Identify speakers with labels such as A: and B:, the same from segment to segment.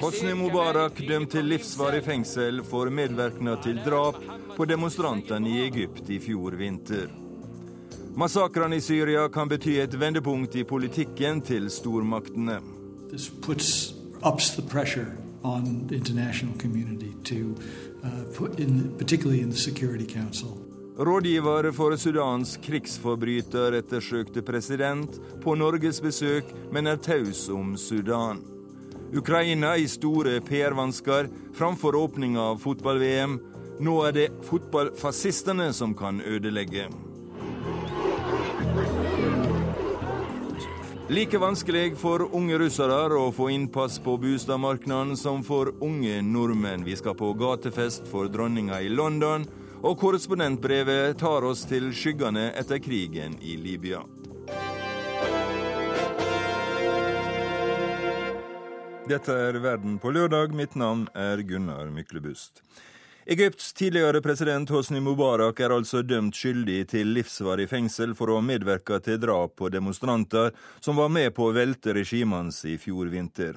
A: Hosni Mubarak dømt til livsvarig fengsel for medvirkning til drap på demonstrantene i Egypt i fjor vinter. Massakrene i Syria kan bety et vendepunkt i politikken til stormaktene. This puts ups the pressure on the international community to uh, put in, particularly in the Security Council. Rådgiver for Sudans krigsforbryterettersøkte president på Norges besøk, men er taus om Sudan. Ukraina i store PR-vansker framfor åpning av fotball-VM. Nå er det fotballfascistene som kan ødelegge. Like vanskelig for unge russere å få innpass på boligmarkedet som for unge nordmenn. Vi skal på gatefest for dronninga i London, og korrespondentbrevet tar oss til skyggene etter krigen i Libya. Dette er Verden på lørdag. Mitt navn er Gunnar Myklebust. Egypts tidligere president Hosni Mubarak er altså dømt skyldig til livsvarig fengsel for å ha medvirka til drap på demonstranter som var med på å velte hans i fjor vinter.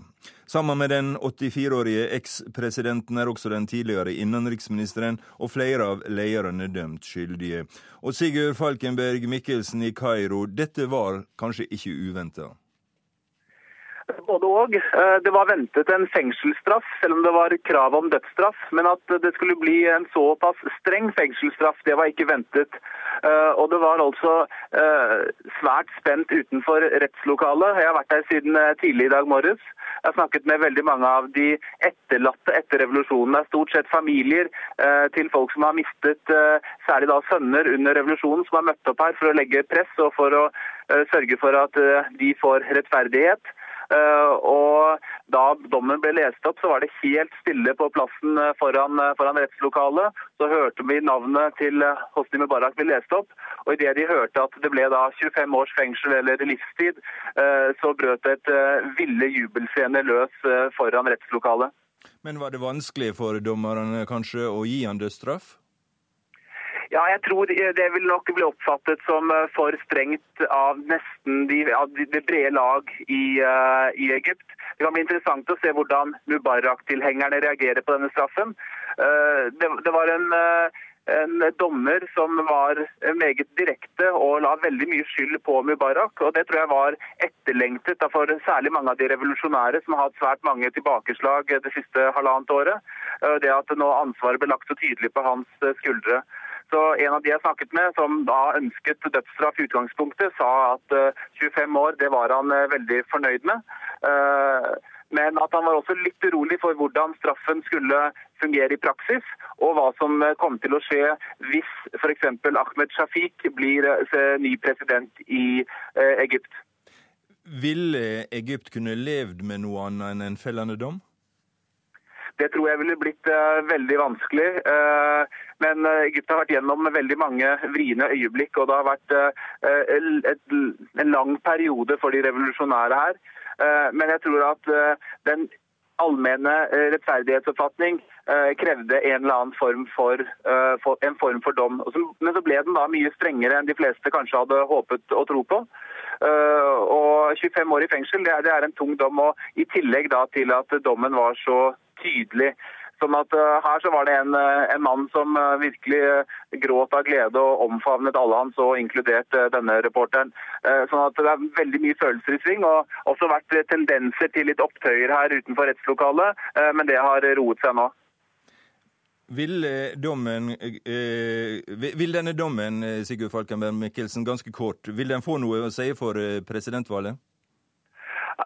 A: Sammen med den 84-årige ekspresidenten er også den tidligere innenriksministeren og flere av lederne dømt skyldige. Og Sigurd Falkenberg Mikkelsen i Kairo, dette var kanskje ikke uventa?
B: Både og. Eh, det var ventet en fengselsstraff, selv om det var krav om dødsstraff. Men at det skulle bli en såpass streng fengselsstraff, det var ikke ventet. Eh, og det var altså eh, svært spent utenfor rettslokalet. Jeg har vært her siden tidlig i dag morges. Jeg har snakket med veldig mange av de etterlatte etter revolusjonen. Det er stort sett familier til folk som har mistet særlig da sønner under revolusjonen, som har møtt opp her for å legge press og for å sørge for at de får rettferdighet. Eh, og da dommen ble lest opp, så var det helt stille på plassen eh, foran, eh, foran rettslokalet. Så hørte vi navnet til Hosni Mubarak bli lest opp. Og idet de hørte at det ble da 25 års fengsel eller livstid, så brøt et ville jubelscene løs foran rettslokalet.
A: Men var det vanskelig for dommerne kanskje å gi han dødsstraff?
B: Ja, jeg tror det vil nok bli oppfattet som eh, for strengt av nesten de, av det brede lag i, uh, i, Egypt. Det kan bli interessant å se hvordan Mubarak-tilhengerne reagerer på denne straffen. Uh, det, det, var en, uh, en, dommer som var meget direkte og la veldig mye skyld på Mubarak. og Det tror jeg var etterlengtet for særlig mange av de revolusjonære som har hatt svært mange tilbakeslag det siste halvannet året. Det at nå ansvaret ble lagt så tydelig på hans skuldre. Så En av de jeg snakket med, som da ønsket dødsstraff i utgangspunktet, sa at 25 eh, år det var han eh, veldig fornøyd med. Eh, men at han var også litt urolig for hvordan straffen skulle fungere i praksis, og hva som kom til å skje hvis f.eks. Ahmed Shafiq blir ny president i Egypt.
A: Ville Egypt kunne levd med noe annet enn en fellende dom?
B: Det tror jeg ville blitt uh, veldig vanskelig. Uh, men Egypt har vært gjennom veldig mange vriene øyeblikk, og det har vært en lang periode for de revolusjonære her. men jeg tror at den allmenne rettferdighetsoppfatning krevde en eller annen form for, en form for dom. Men så ble den da mye strengere enn de fleste kanskje hadde håpet å tro på. Og 25 år i fengsel det er en tung dom. og I tillegg da til at dommen var så tydelig. Sånn at uh, Her så var det en, uh, en mann som uh, virkelig gråt av glede og omfavnet alle hans, og inkludert denne reporteren. Sånn at Det er veldig mye følelser i sving, og også vært tendenser til litt opptøyer her utenfor rettslokalet, men det har roet seg nå.
A: Vil, dommen, vil denne dommen Sigurd Falkenberg Mikkelsen, ganske kort, vil den få noe å si for presidentvalget?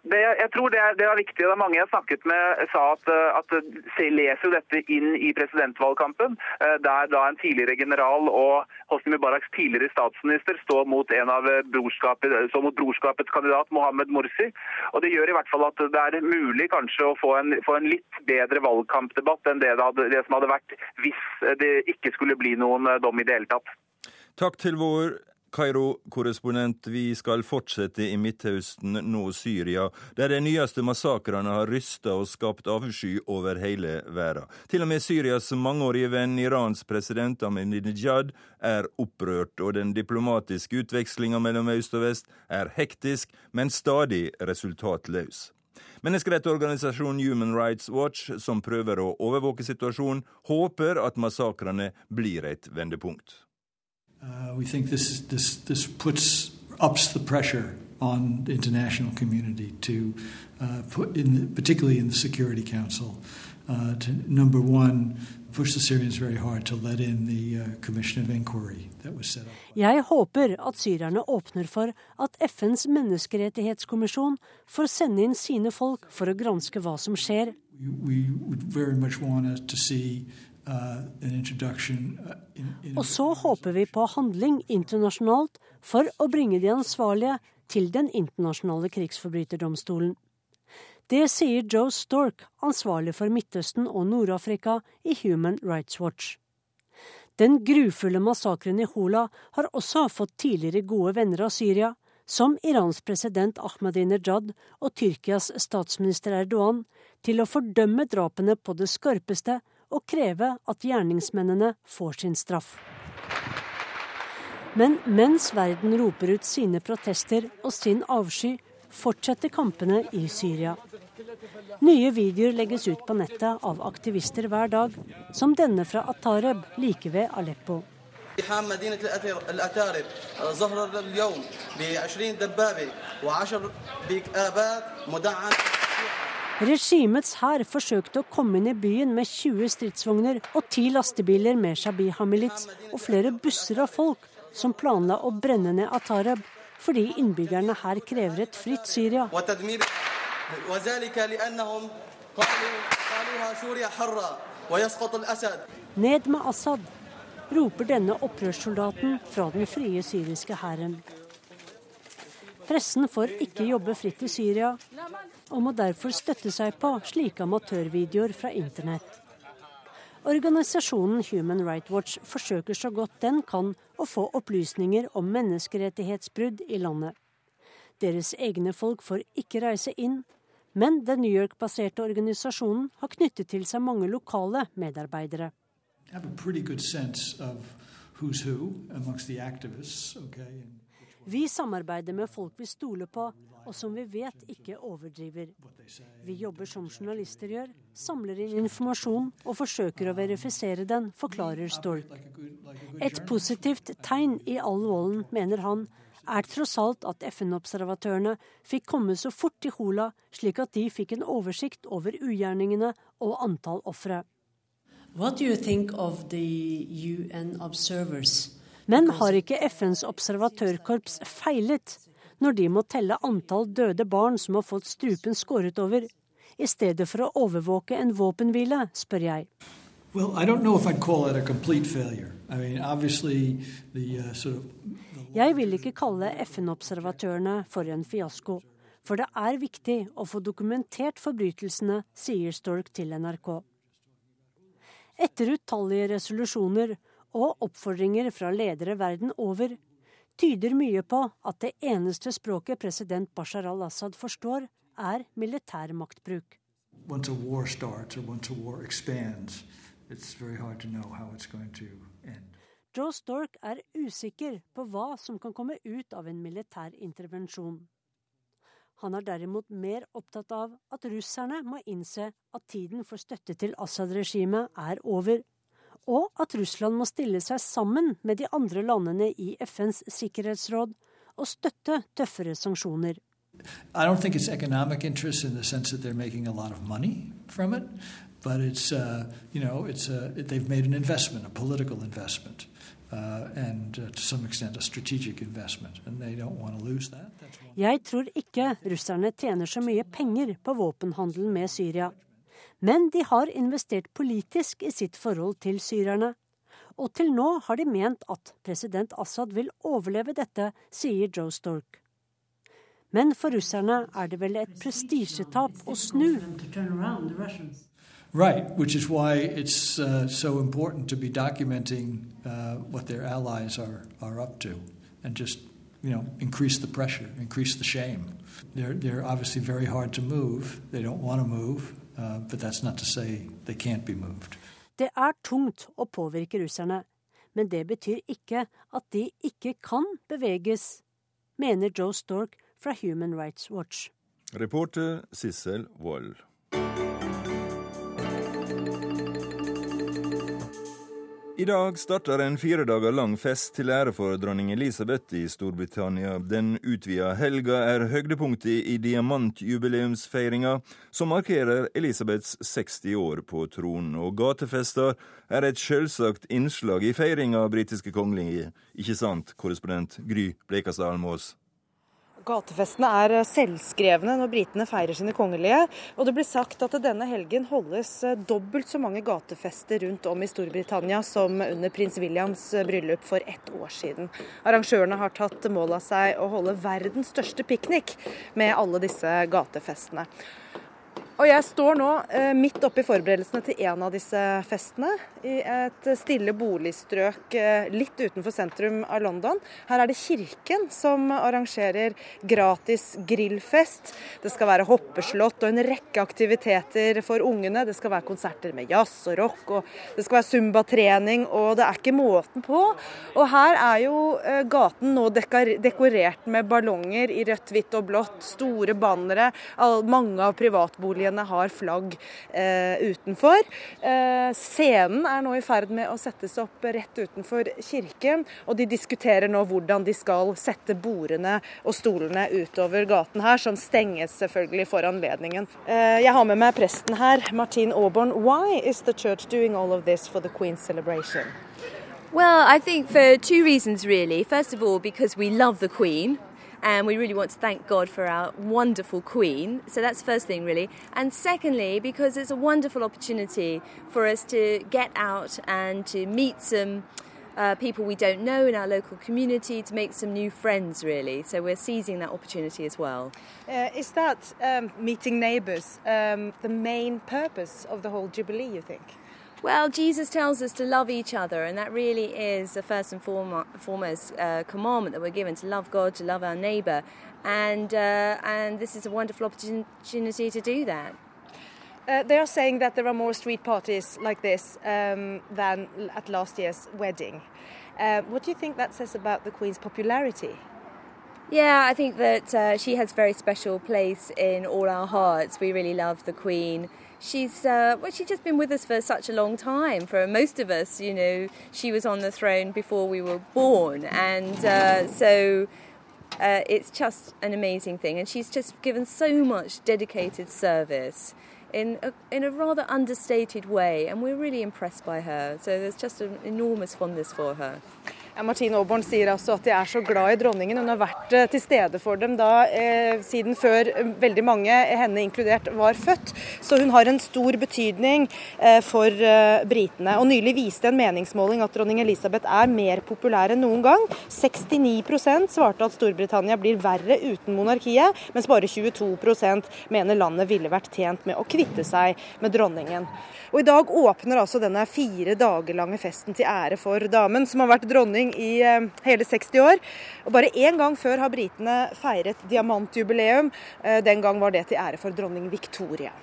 B: Det, jeg tror det er, det er, viktig. Er mange jeg snakket med sa at, at de leser dette inn i presidentvalgkampen, eh, der da en tidligere general og Hosni Mubaraks tidligere statsminister står mot en av brorskapet, mot brorskapets kandidat Mohammed Morsi. Og Det gjør i hvert fall at det er mulig kanskje å få en, få en litt bedre valgkampdebatt enn det, hadde, det som hadde vært hvis det ikke skulle bli noen dom i det hele tatt.
A: Takk til vår Kairo-korrespondent, vi skal fortsette i Midtøsten, nå Syria, der de nyeste massakrene har rysta og skapt avsky over hele verden. Til og med Syrias mangeårige venn, Irans president Ahmadinejad, er opprørt, og den diplomatiske utvekslinga mellom øst og vest er hektisk, men stadig resultatløs. Menneskerettighetsorganisasjonen Human Rights Watch, som prøver å overvåke situasjonen, håper at massakrene blir et vendepunkt.
C: Uh, we think this, this, this puts ups the pressure on the international community to uh, put in, the, particularly in the Security Council, uh, to number one, push the Syrians very hard to let in the uh, commission of inquiry that was set up.
D: Jeg håper at syrerne åpner for at FNs menneskerettighetskommisjon får sende inn sine folk for å granske hva som skjer.
C: We, we would very much want to see
D: Og så håper vi på handling internasjonalt for å bringe de ansvarlige til Den internasjonale krigsforbryterdomstolen. Det sier Joe Stork, ansvarlig for Midtøsten og Nord-Afrika i Human Rights Watch. Den grufulle massakren i Hola har også fått tidligere gode venner av Syria, som Irans president Ahmadinejad og Tyrkias statsminister Erdogan, til å fordømme drapene på det skarpeste og kreve at gjerningsmennene får sin straff. Men mens verden roper ut sine protester og sin avsky, fortsetter kampene i Syria. Nye videoer legges ut på nettet av aktivister hver dag, som denne fra Atareb like ved Aleppo. Regimets hær forsøkte å komme inn i byen med 20 stridsvogner og ti lastebiler med Shabiha Milits og flere busser av folk som planla å brenne ned Atarab fordi innbyggerne her krever et fritt Syria. Ned med Assad, roper denne opprørssoldaten fra den frie syriske hæren. Pressen får ikke jobbe fritt i Syria, og må derfor støtte seg på slike amatørvideoer fra internett. Organisasjonen Human Rights Watch forsøker så godt den kan å få opplysninger om menneskerettighetsbrudd i landet. Deres egne folk får ikke reise inn, men den New York-baserte organisasjonen har knyttet til seg mange lokale medarbeidere. Vi samarbeider med folk vi stoler på, og som vi vet ikke overdriver. Vi jobber som journalister gjør, samler inn informasjon og forsøker å verifisere den, forklarer Stork. Et positivt tegn i all volden, mener han, er tross alt at FN-observatørene fikk komme så fort til Hola, slik at de fikk en oversikt over ugjerningene og antall ofre. Hva tenker du om FN-observatørene? Men har ikke FNs observatørkorps feilet når de må telle antall døde barn som har fått strupen skåret over, i stedet for å overvåke en våpenhvile, spør jeg. Well, I don't know if I'd call it a complete failure. I mean, obviously the uh, sort of Jeg vil ikke kalle FN-observatørene for en fiasko. For det er viktig å få dokumentert forbrytelsene, sier Stork til NRK. Etter utallige resolusjoner og oppfordringer fra ledere verden over, tyder mye på at det eneste språket president Bashar al-Assad forstår, er militær maktbruk. Joe Stork er usikker på hva som kan komme ut av en militær intervensjon. Han er derimot mer opptatt av at russerne må innse at tiden for støtte til Assad-regimet er over og at Russland må stille seg sammen med de andre landene i FNs sikkerhetsråd og støtte tøffere sanksjoner. I don't think it's economic interest in the sense that they're making a lot of money from it, but it's, uh, you know, it's a, they've made an investment, a political investment, uh, and uh, to some extent a strategic investment, and they don't want to lose that. Jeg tror ikke russerne tjener så mye penger på våpenhandelen med Syria. Men de har investert politisk i sitt forhold til syrerne. Og til nå har de ment at president Assad vil overleve dette, sier Joe Stork. Men for russerne er det vel et prestisjetap å snu.
C: Right, which is why it's uh, so important to be documenting uh, what their allies are, are up to. and just you know increase the pressure, increase the shame. They're they're obviously very hard to move. They don't want to move, uh, but that's not to say they can't be moved.
D: Det er tungt å påvirke russerne, men det betyr ikke at de ikke kan beveges, mener Joe Stork fra Human Rights Watch.
A: Reporter Sissel Wold. I dag starter en fire dager lang fest til ære for dronning Elisabeth i Storbritannia. Den utvida helga er høydepunktet i diamantjubileumsfeiringa, som markerer Elisabeths 60 år på tronen. Og gatefester er et selvsagt innslag i feiringa av britiske kongelige. Ikke sant, korrespondent Gry Blekastad Almås?
E: Gatefestene er eh, selvskrevne når britene feirer sine kongelige, og det blir sagt at denne helgen holdes eh, dobbelt så mange gatefester rundt om i Storbritannia som under prins Williams eh, bryllup for ett år siden. Arrangørene har tatt mål av seg å holde verdens største piknik med alle disse gatefestene. Og jeg står nå eh, midt oppe i forberedelsene til en av disse festene. I et stille boligstrøk eh, litt utenfor sentrum av London. Her er det kirken som arrangerer gratis grillfest. Det skal være hoppeslott og en rekke aktiviteter for ungene. Det skal være konserter med jazz og rock, og det skal være zumbatrening, og det er ikke måten på. Og her er jo eh, gaten nå dekorert med ballonger i rødt, hvitt og blått. Store bannere. Mange av privatboligene familiene har flagg eh, utenfor. Eh, scenen er nå i ferd med å settes opp rett utenfor kirken, og de diskuterer nå hvordan de skal sette bordene og stolene utover gaten her, som stenges selvfølgelig for anledningen. Eh, jeg har med meg presten her, Martin Auborn. Why is the church doing all of this for the Queen's celebration?
F: Well, I think for two reasons, really. First of all, because we love the Queen. And we really want to thank God for our wonderful Queen. So that's the first thing, really. And secondly, because it's a wonderful opportunity for us to get out and to meet some. Uh, people we don't know in our local community to make some new friends, really. So we're seizing that opportunity as well.
E: Uh, is that um, meeting neighbours um, the main purpose of the whole Jubilee, you think?
F: Well, Jesus tells us to love each other, and that really is the first and foremost uh, commandment that we're given to love God, to love our neighbour, and uh, and this is a wonderful opportunity to do that.
E: Uh, they are saying that there are more street parties like this um, than at last year's wedding. Uh, what do you think that says about the Queen's popularity?
F: Yeah, I think that uh, she has a very special place in all our hearts. We really love the Queen she's uh, well, she's just been with us for such a long time. For most of us, you know, she was on the throne before we were born, and uh, so. Uh, it's just an amazing thing, and she's just given so much dedicated service in a, in a rather understated way, and we're really impressed by her. So there's just an enormous fondness for her.
E: Ja, Martine Aaborn sier altså at de er så glad i dronningen. Hun har vært eh, til stede for dem da eh, siden før eh, veldig mange, henne inkludert, var født. Så hun har en stor betydning eh, for eh, britene. Og Nylig viste en meningsmåling at dronning Elisabeth er mer populær enn noen gang. 69% svarte at Storbritannia blir verre uten monarkiet, mens bare 22% mener landet ville vært tjent med å kvitte seg med dronningen. Og I dag åpner altså denne fire dager lange festen til ære for damen, som har vært dronning i eh, hele 60 år. Og Bare én gang før har britene feiret diamantjubileum. Eh, den gang var det til ære for dronning Victoria.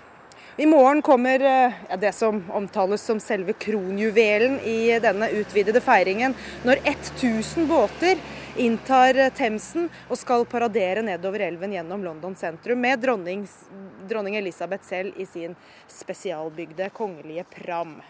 E: I morgen kommer eh, ja, det som omtales som selve kronjuvelen i denne utvidede feiringen, når 1000 båter inntar Themsen og skal paradere nedover elven gjennom London sentrum med dronning, dronning Elisabeth selv i sin spesialbygde kongelige pram.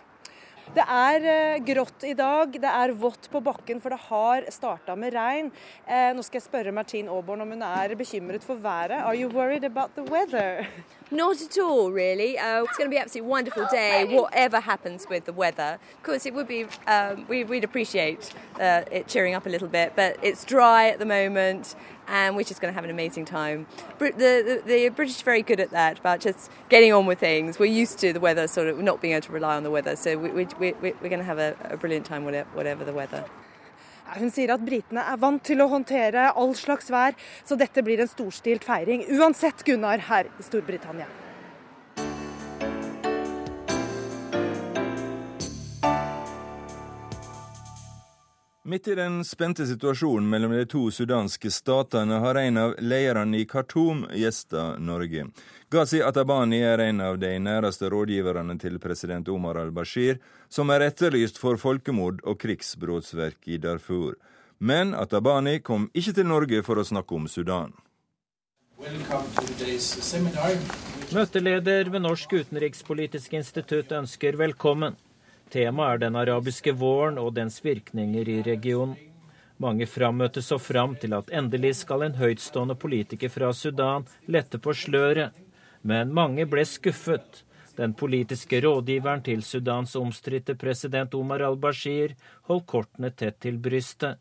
E: Det er eh, grått i dag, det er vått på bakken, for det har starta med regn. Eh, nå skal jeg spørre Martine Aaborn om hun er bekymret for været. Are you worried about the weather?
F: Not at all, really. Uh, it's going to be an absolutely wonderful day, whatever happens with the weather. Of course, it would be, um, we, we'd appreciate uh, it cheering up a little bit, but it's dry at the moment and we're just going to have an amazing time. The, the, the, British are very good at that, about just getting on with things. We're used to the weather, sort of not being able to rely on the weather, so we, we, we, we're going to have a, a brilliant time, whatever, the weather.
E: Hun sier at britene er vant til å håndtere all slags vær, så dette blir en storstilt feiring uansett, Gunnar, her i Storbritannia.
A: Midt i den spente situasjonen mellom de to sudanske statene har en av lederne i Khartoum gjesta Norge. Ghazi Atabani er en av de næreste rådgiverne til president Omar al-Bashir, som er etterlyst for folkemord og krigsbrotsverk i Darfur. Men Atabani kom ikke til Norge for å snakke om Sudan.
G: Møteleder ved Norsk utenrikspolitisk institutt ønsker velkommen. Temaet er den arabiske våren og dens virkninger i regionen. Mange frammøtte så fram til at endelig skal en høytstående politiker fra Sudan lette på sløret. Men mange ble skuffet. Den politiske rådgiveren til Sudans omstridte president Omar al-Bashir holdt kortene tett til brystet.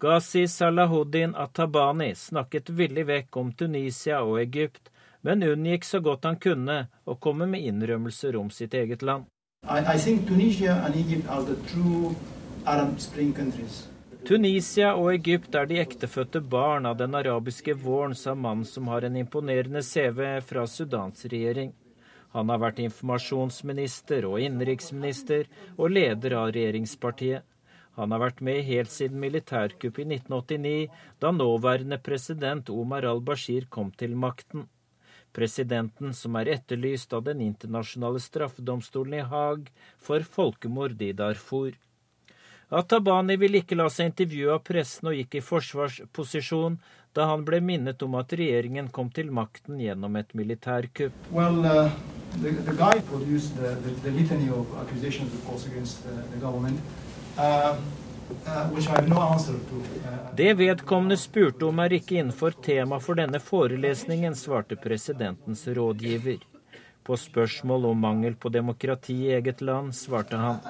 G: Ghazi Salahuddin Atabani snakket villig vekk om Tunisia og Egypt, men unngikk så godt han kunne å komme med innrømmelser om sitt eget land. I, I think Tunisia and Egypt are the true Arab Spring countries. Tunisia og Egypt er de ektefødte barn av den arabiske våren, sa mannen som har en imponerende CV fra Sudans regjering. Han har vært informasjonsminister og innenriksminister og leder av regjeringspartiet. Han har vært med helt siden militærkuppet i 1989, da nåværende president Omar al-Bashir kom til makten. Presidenten, som er etterlyst av den internasjonale straffedomstolen i Haag for folkemord i Darfur. Atabani ville ikke la seg intervjue av pressen og gikk i forsvarsposisjon da han ble minnet om at regjeringen kom til makten gjennom et militærkupp. Well, uh, the, the guy produced the, the, the det vedkommende spurte om er ikke innenfor tema for denne forelesningen, svarte presidentens rådgiver. På spørsmål om mangel på demokrati i eget land svarte han.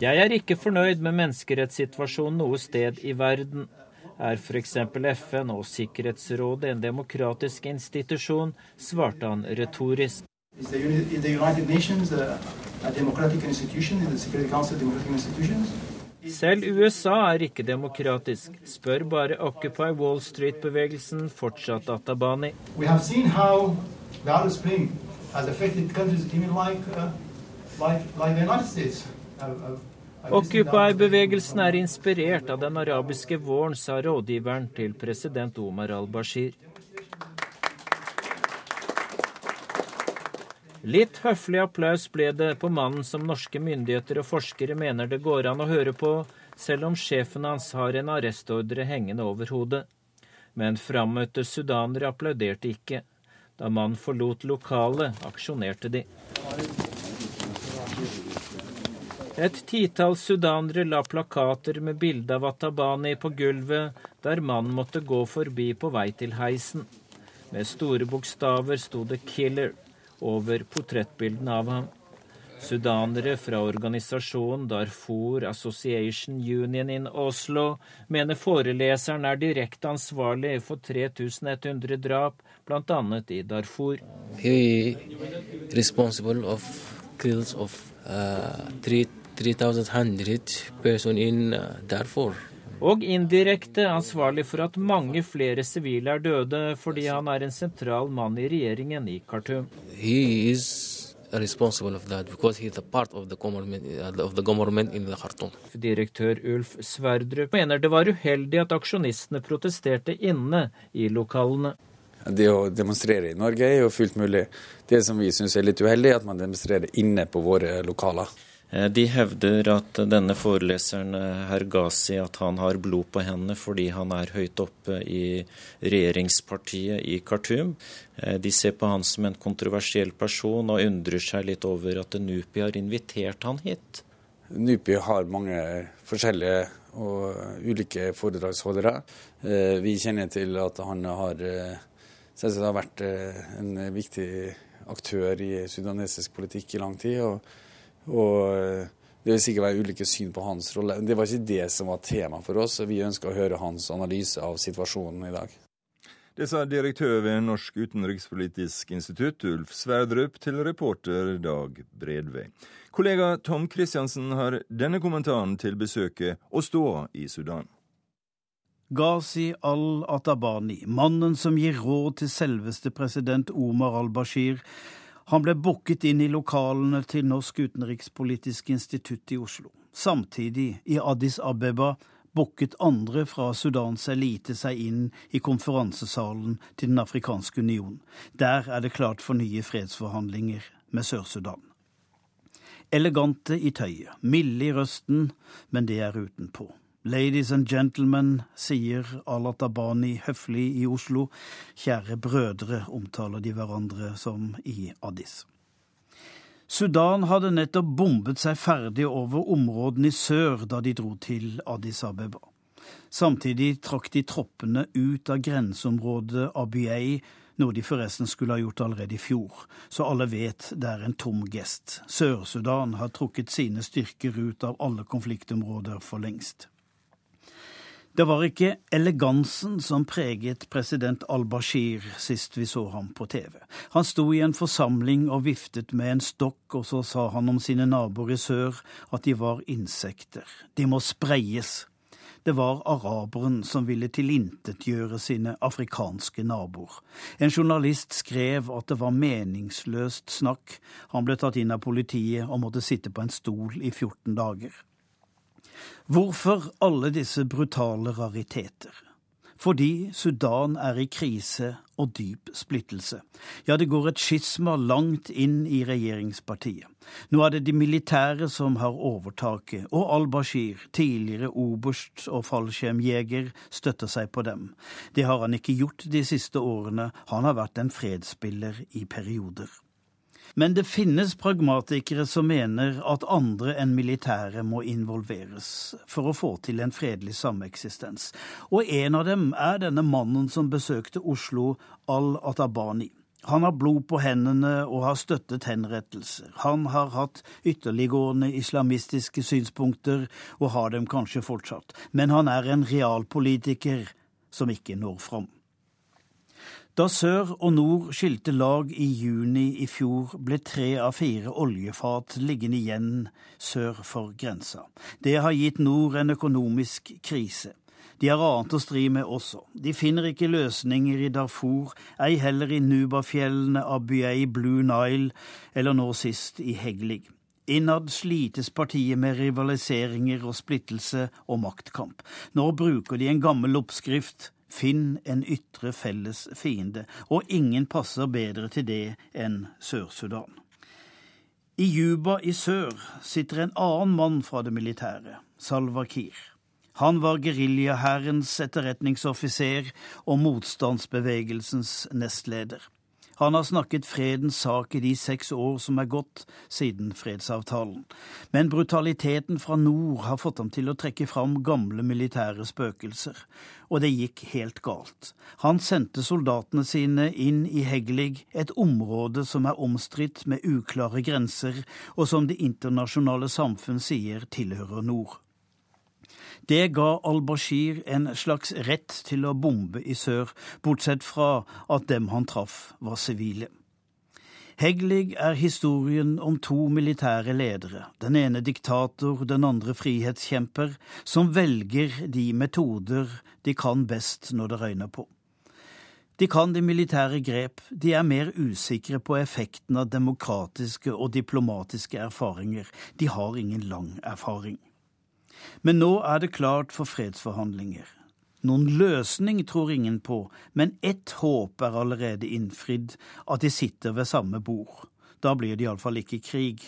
G: Jeg er ikke fornøyd med menneskerettssituasjonen noe sted i verden. Er f.eks. FN og Sikkerhetsrådet en demokratisk institusjon, svarte han retorisk. Is the, is the United Nations a, a democratic institution? Is the Security Council democratic institutions? Selv USA er ikke demokratisk. Spør bare Occupy Wall Street-bevegelsen, fortsatt Atabani. Occupy-bevegelsen er inspirert av den arabiske våren, sa rådgiveren til president Omar al-Bashir. Litt høflig applaus ble det på mannen som norske myndigheter og forskere mener det går an å høre på, selv om sjefen hans har en arrestordre hengende over hodet. Men frammøtte sudanere applauderte ikke. Da mannen forlot lokalet, aksjonerte de. Et titall sudanere la plakater med bilde av Atabani på gulvet, der mannen måtte gå forbi på vei til heisen. Med store bokstaver sto det 'Killer' over portrettbildene av ham. Sudanere fra organisasjonen Darfur Association Union in Oslo mener foreleseren er direkte ansvarlig for 3100 drap, bl.a. i Darfur. He responsible of kills of uh, 3100 person in uh, Darfur og indirekte ansvarlig for at mange flere sivile er døde fordi han er en sentral mann i regjeringen i Khartoum. Direktør Ulf Sverdrup mener det var uheldig at aksjonistene protesterte inne i lokalene.
H: Det å demonstrere i Norge er jo fullt mulig. Det som vi syns er litt uheldig, er at man demonstrerer inne på våre lokaler.
G: Eh, de hevder at denne foreleseren eh, Hergazi at han har blod på hendene fordi han er høyt oppe i regjeringspartiet i Khartoum. Eh, de ser på han som en kontroversiell person og undrer seg litt over at NUPI har invitert han hit.
H: NUPI har mange forskjellige og ulike foredragsholdere. Vi kjenner til at han har, har vært en viktig aktør i sudanesisk politikk i lang tid. og og eh, det vil sikkert være ulike syn på hans rolle. Det var ikke det som var tema for oss. Vi ønsker å høre hans analyse av situasjonen i dag.
A: Det sa direktør ved Norsk utenrikspolitisk institutt, Ulf Sverdrup, til reporter Dag Bredvei. Kollega Tom Christiansen har denne kommentaren til besøket og ståa i Sudan.
I: Ghazi al-Atabani, mannen som gir råd til selveste president Omar al-Bashir, Han ble booket inn i lokalene til Norsk utenrikspolitisk institutt i Oslo. Samtidig, i Addis Abeba, booket andre fra Sudans elite seg inn i konferansesalen til Den afrikanske union. Der er det klart for nye fredsforhandlinger med Sør-Sudan. Elegante i tøyet, milde i røsten, men det er utenpå. Ladies and gentlemen, sier Alat Abani høflig i Oslo. Kjære brødre, omtaler de hverandre som i Addis. Sudan hadde nettopp bombet seg ferdig over områdene i sør da de dro til Addis Abeba. Samtidig trakk de troppene ut av grenseområdet Abyei, noe de forresten skulle ha gjort allerede i fjor, så alle vet det er en tom gest. Sør-Sudan har trukket sine styrker ut av alle konfliktområder for lengst. Det var ikke elegansen som preget president al-Bashir sist vi så ham på TV. Han sto i en forsamling og viftet med en stokk, og så sa han om sine naboer i sør at de var insekter. De må spreies. Det var araberen som ville tilintetgjøre sine afrikanske naboer. En journalist skrev at det var meningsløst snakk. Han ble tatt inn av politiet og måtte sitte på en stol i 14 dager. Hvorfor alle disse brutale rariteter? Fordi Sudan er i krise og dyp splittelse. Ja, det går et skisma langt inn i regjeringspartiet. Nå er det de militære som har overtaket, og al-Bashir, tidligere oberst og fallskjermjeger, støtter seg på dem. Det har han ikke gjort de siste årene, han har vært en fredsspiller i perioder. Men det finnes pragmatikere som mener at andre enn militære må involveres for å få til en fredelig sameksistens. Og en av dem er denne mannen som besøkte Oslo, al-Atabani. Han har blod på hendene og har støttet henrettelser. Han har hatt ytterliggående islamistiske synspunkter, og har dem kanskje fortsatt. Men han er en realpolitiker som ikke når fram. Da sør og nord skilte lag i juni i fjor, ble tre av fire oljefat liggende igjen sør for grensa. Det har gitt nord en økonomisk krise. De har annet å stri med også. De finner ikke løsninger i Darfur, ei heller i Nubafjellene, Abyei, Blue Nile eller nå sist i Heglig. Innad slites partiet med rivaliseringer og splittelse og maktkamp. Nå bruker de en gammel oppskrift Finn en ytre felles fiende, og ingen passer bedre til det enn Sør-Sudan. I Juba i sør sitter en annen mann fra det militære, Salwa Kiir. Han var geriljahærens etterretningsoffiser og motstandsbevegelsens nestleder. Han har snakket fredens sak i de seks år som er gått siden fredsavtalen. Men brutaliteten fra nord har fått ham til å trekke fram gamle militære spøkelser. Og det gikk helt galt. Han sendte soldatene sine inn i Heglig, et område som er omstridt med uklare grenser, og som det internasjonale samfunn sier tilhører nord. Det ga al-Bashir en slags rett til å bombe i sør, bortsett fra at dem han traff, var sivile. Heglig er historien om to militære ledere, den ene diktator, den andre frihetskjemper, som velger de metoder de kan best når det røyner på. De kan de militære grep, de er mer usikre på effekten av demokratiske og diplomatiske erfaringer, de har ingen lang erfaring. Men nå er det klart for fredsforhandlinger. Noen løsning tror ingen på, men ett håp er allerede innfridd, at de sitter ved samme bord. Da blir det iallfall ikke krig.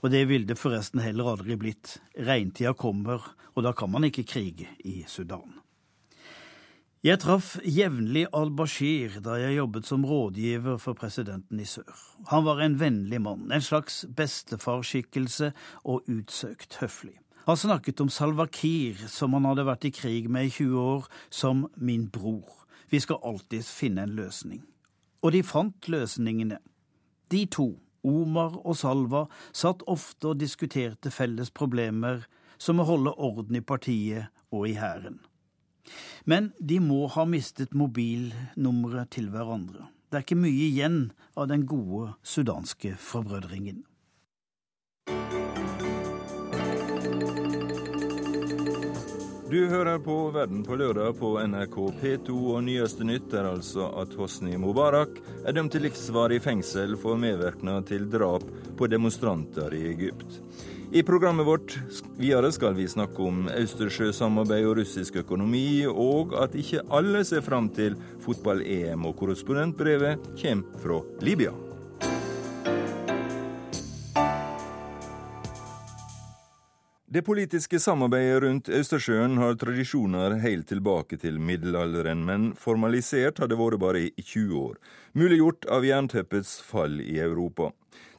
I: Og det ville det forresten heller aldri blitt. Regntida kommer, og da kan man ikke krige i Sudan. Jeg traff jevnlig al-Bashir da jeg jobbet som rådgiver for presidenten i sør. Han var en vennlig mann, en slags bestefarskikkelse og utsøkt høflig. Han snakket om Salwa Kiir, som han hadde vært i krig med i 20 år, som min bror. Vi skal alltid finne en løsning. Og de fant løsningene. De to, Omar og Salwa, satt ofte og diskuterte felles problemer, som å holde orden i partiet og i hæren. Men de må ha mistet mobilnummeret til hverandre. Det er ikke mye igjen av den gode sudanske forbrødringen.
A: Du hører på Verden på lørdag på NRK P2, og nyeste nytt er altså at Hosni Mubarak er dømt til livsvarig fengsel for medvirkning til drap på demonstranter i Egypt. I programmet vårt videre skal vi snakke om Østersjøsamarbeid og russisk økonomi, og at ikke alle ser fram til fotball-EM, og korrespondentbrevet kommer fra Libya. Det politiske samarbeidet rundt Østersjøen har tradisjoner helt tilbake til middelalderen, men formalisert har det vært bare i 20 år, muliggjort av jernteppets fall i Europa.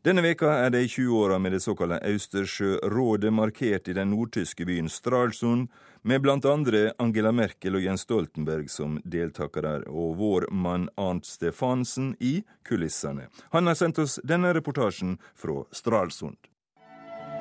A: Denne veka er de 20 åra med det såkalte Østersjørådet markert i den nordtyske byen Stralsund, med blant andre Angela Merkel og Jens Stoltenberg som deltakere, og vår mann Arnt Stefansen i kulissene. Han har sendt oss denne reportasjen fra Stralsund.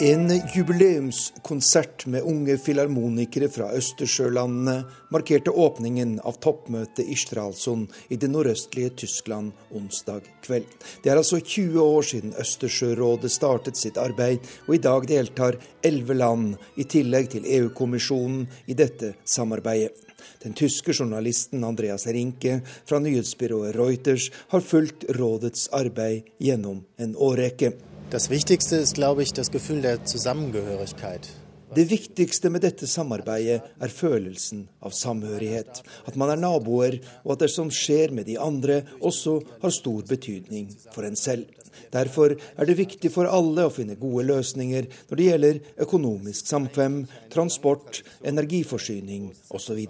J: En jubileumskonsert med unge filharmonikere fra Østersjølandene markerte åpningen av toppmøtet i Stralsund i det nordøstlige Tyskland onsdag kveld. Det er altså 20 år siden Østersjørådet startet sitt arbeid, og i dag deltar elleve land, i tillegg til EU-kommisjonen, i dette samarbeidet. Den tyske journalisten Andreas Rinke fra nyhetsbyrået Reuters har fulgt rådets arbeid gjennom en årrekke.
K: Das Wichtigste ist, glaube ich, das Gefühl der Zusammengehörigkeit.
J: Det viktigste med dette samarbeidet er følelsen av samhørighet. At man er naboer, og at det som skjer med de andre, også har stor betydning for en selv. Derfor er det viktig for alle å finne gode løsninger når det gjelder økonomisk samkvem, transport, energiforsyning osv.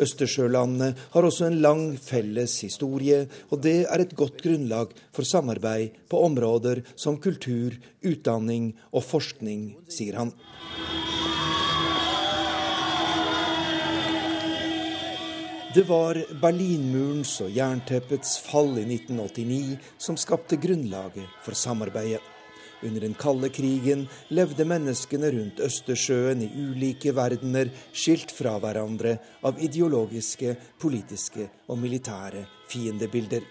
J: Østersjølandene har også en lang felles historie, og det er et godt grunnlag for samarbeid på områder som kultur, utdanning og forskning, sier han. Det var Berlinmurens og jernteppets fall i 1989 som skapte grunnlaget for samarbeidet. Under den kalde krigen levde menneskene rundt Østersjøen i ulike verdener, skilt fra hverandre av ideologiske, politiske og militære fiendebilder.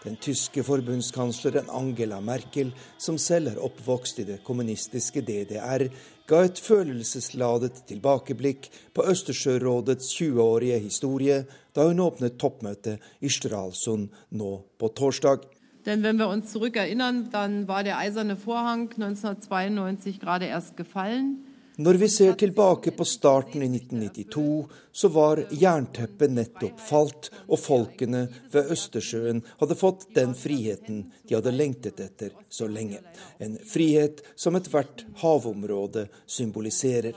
J: Den tyske forbundskansleren Angela Merkel, som selv er oppvokst i det kommunistiske DDR, ga et følelsesladet tilbakeblikk på Østersjørådets 20-årige historie da hun åpnet toppmøtet i Stralsund nå på torsdag.
L: Denn wenn wir uns zurückerinnern, dann war der eiserne Vorhang 1992 gerade erst gefallen.
J: Når vi ser tilbake på starten i 1992, så var jernteppet nettopp falt, og folkene ved Østersjøen hadde fått den friheten de hadde lengtet etter så lenge. En frihet som ethvert havområde symboliserer.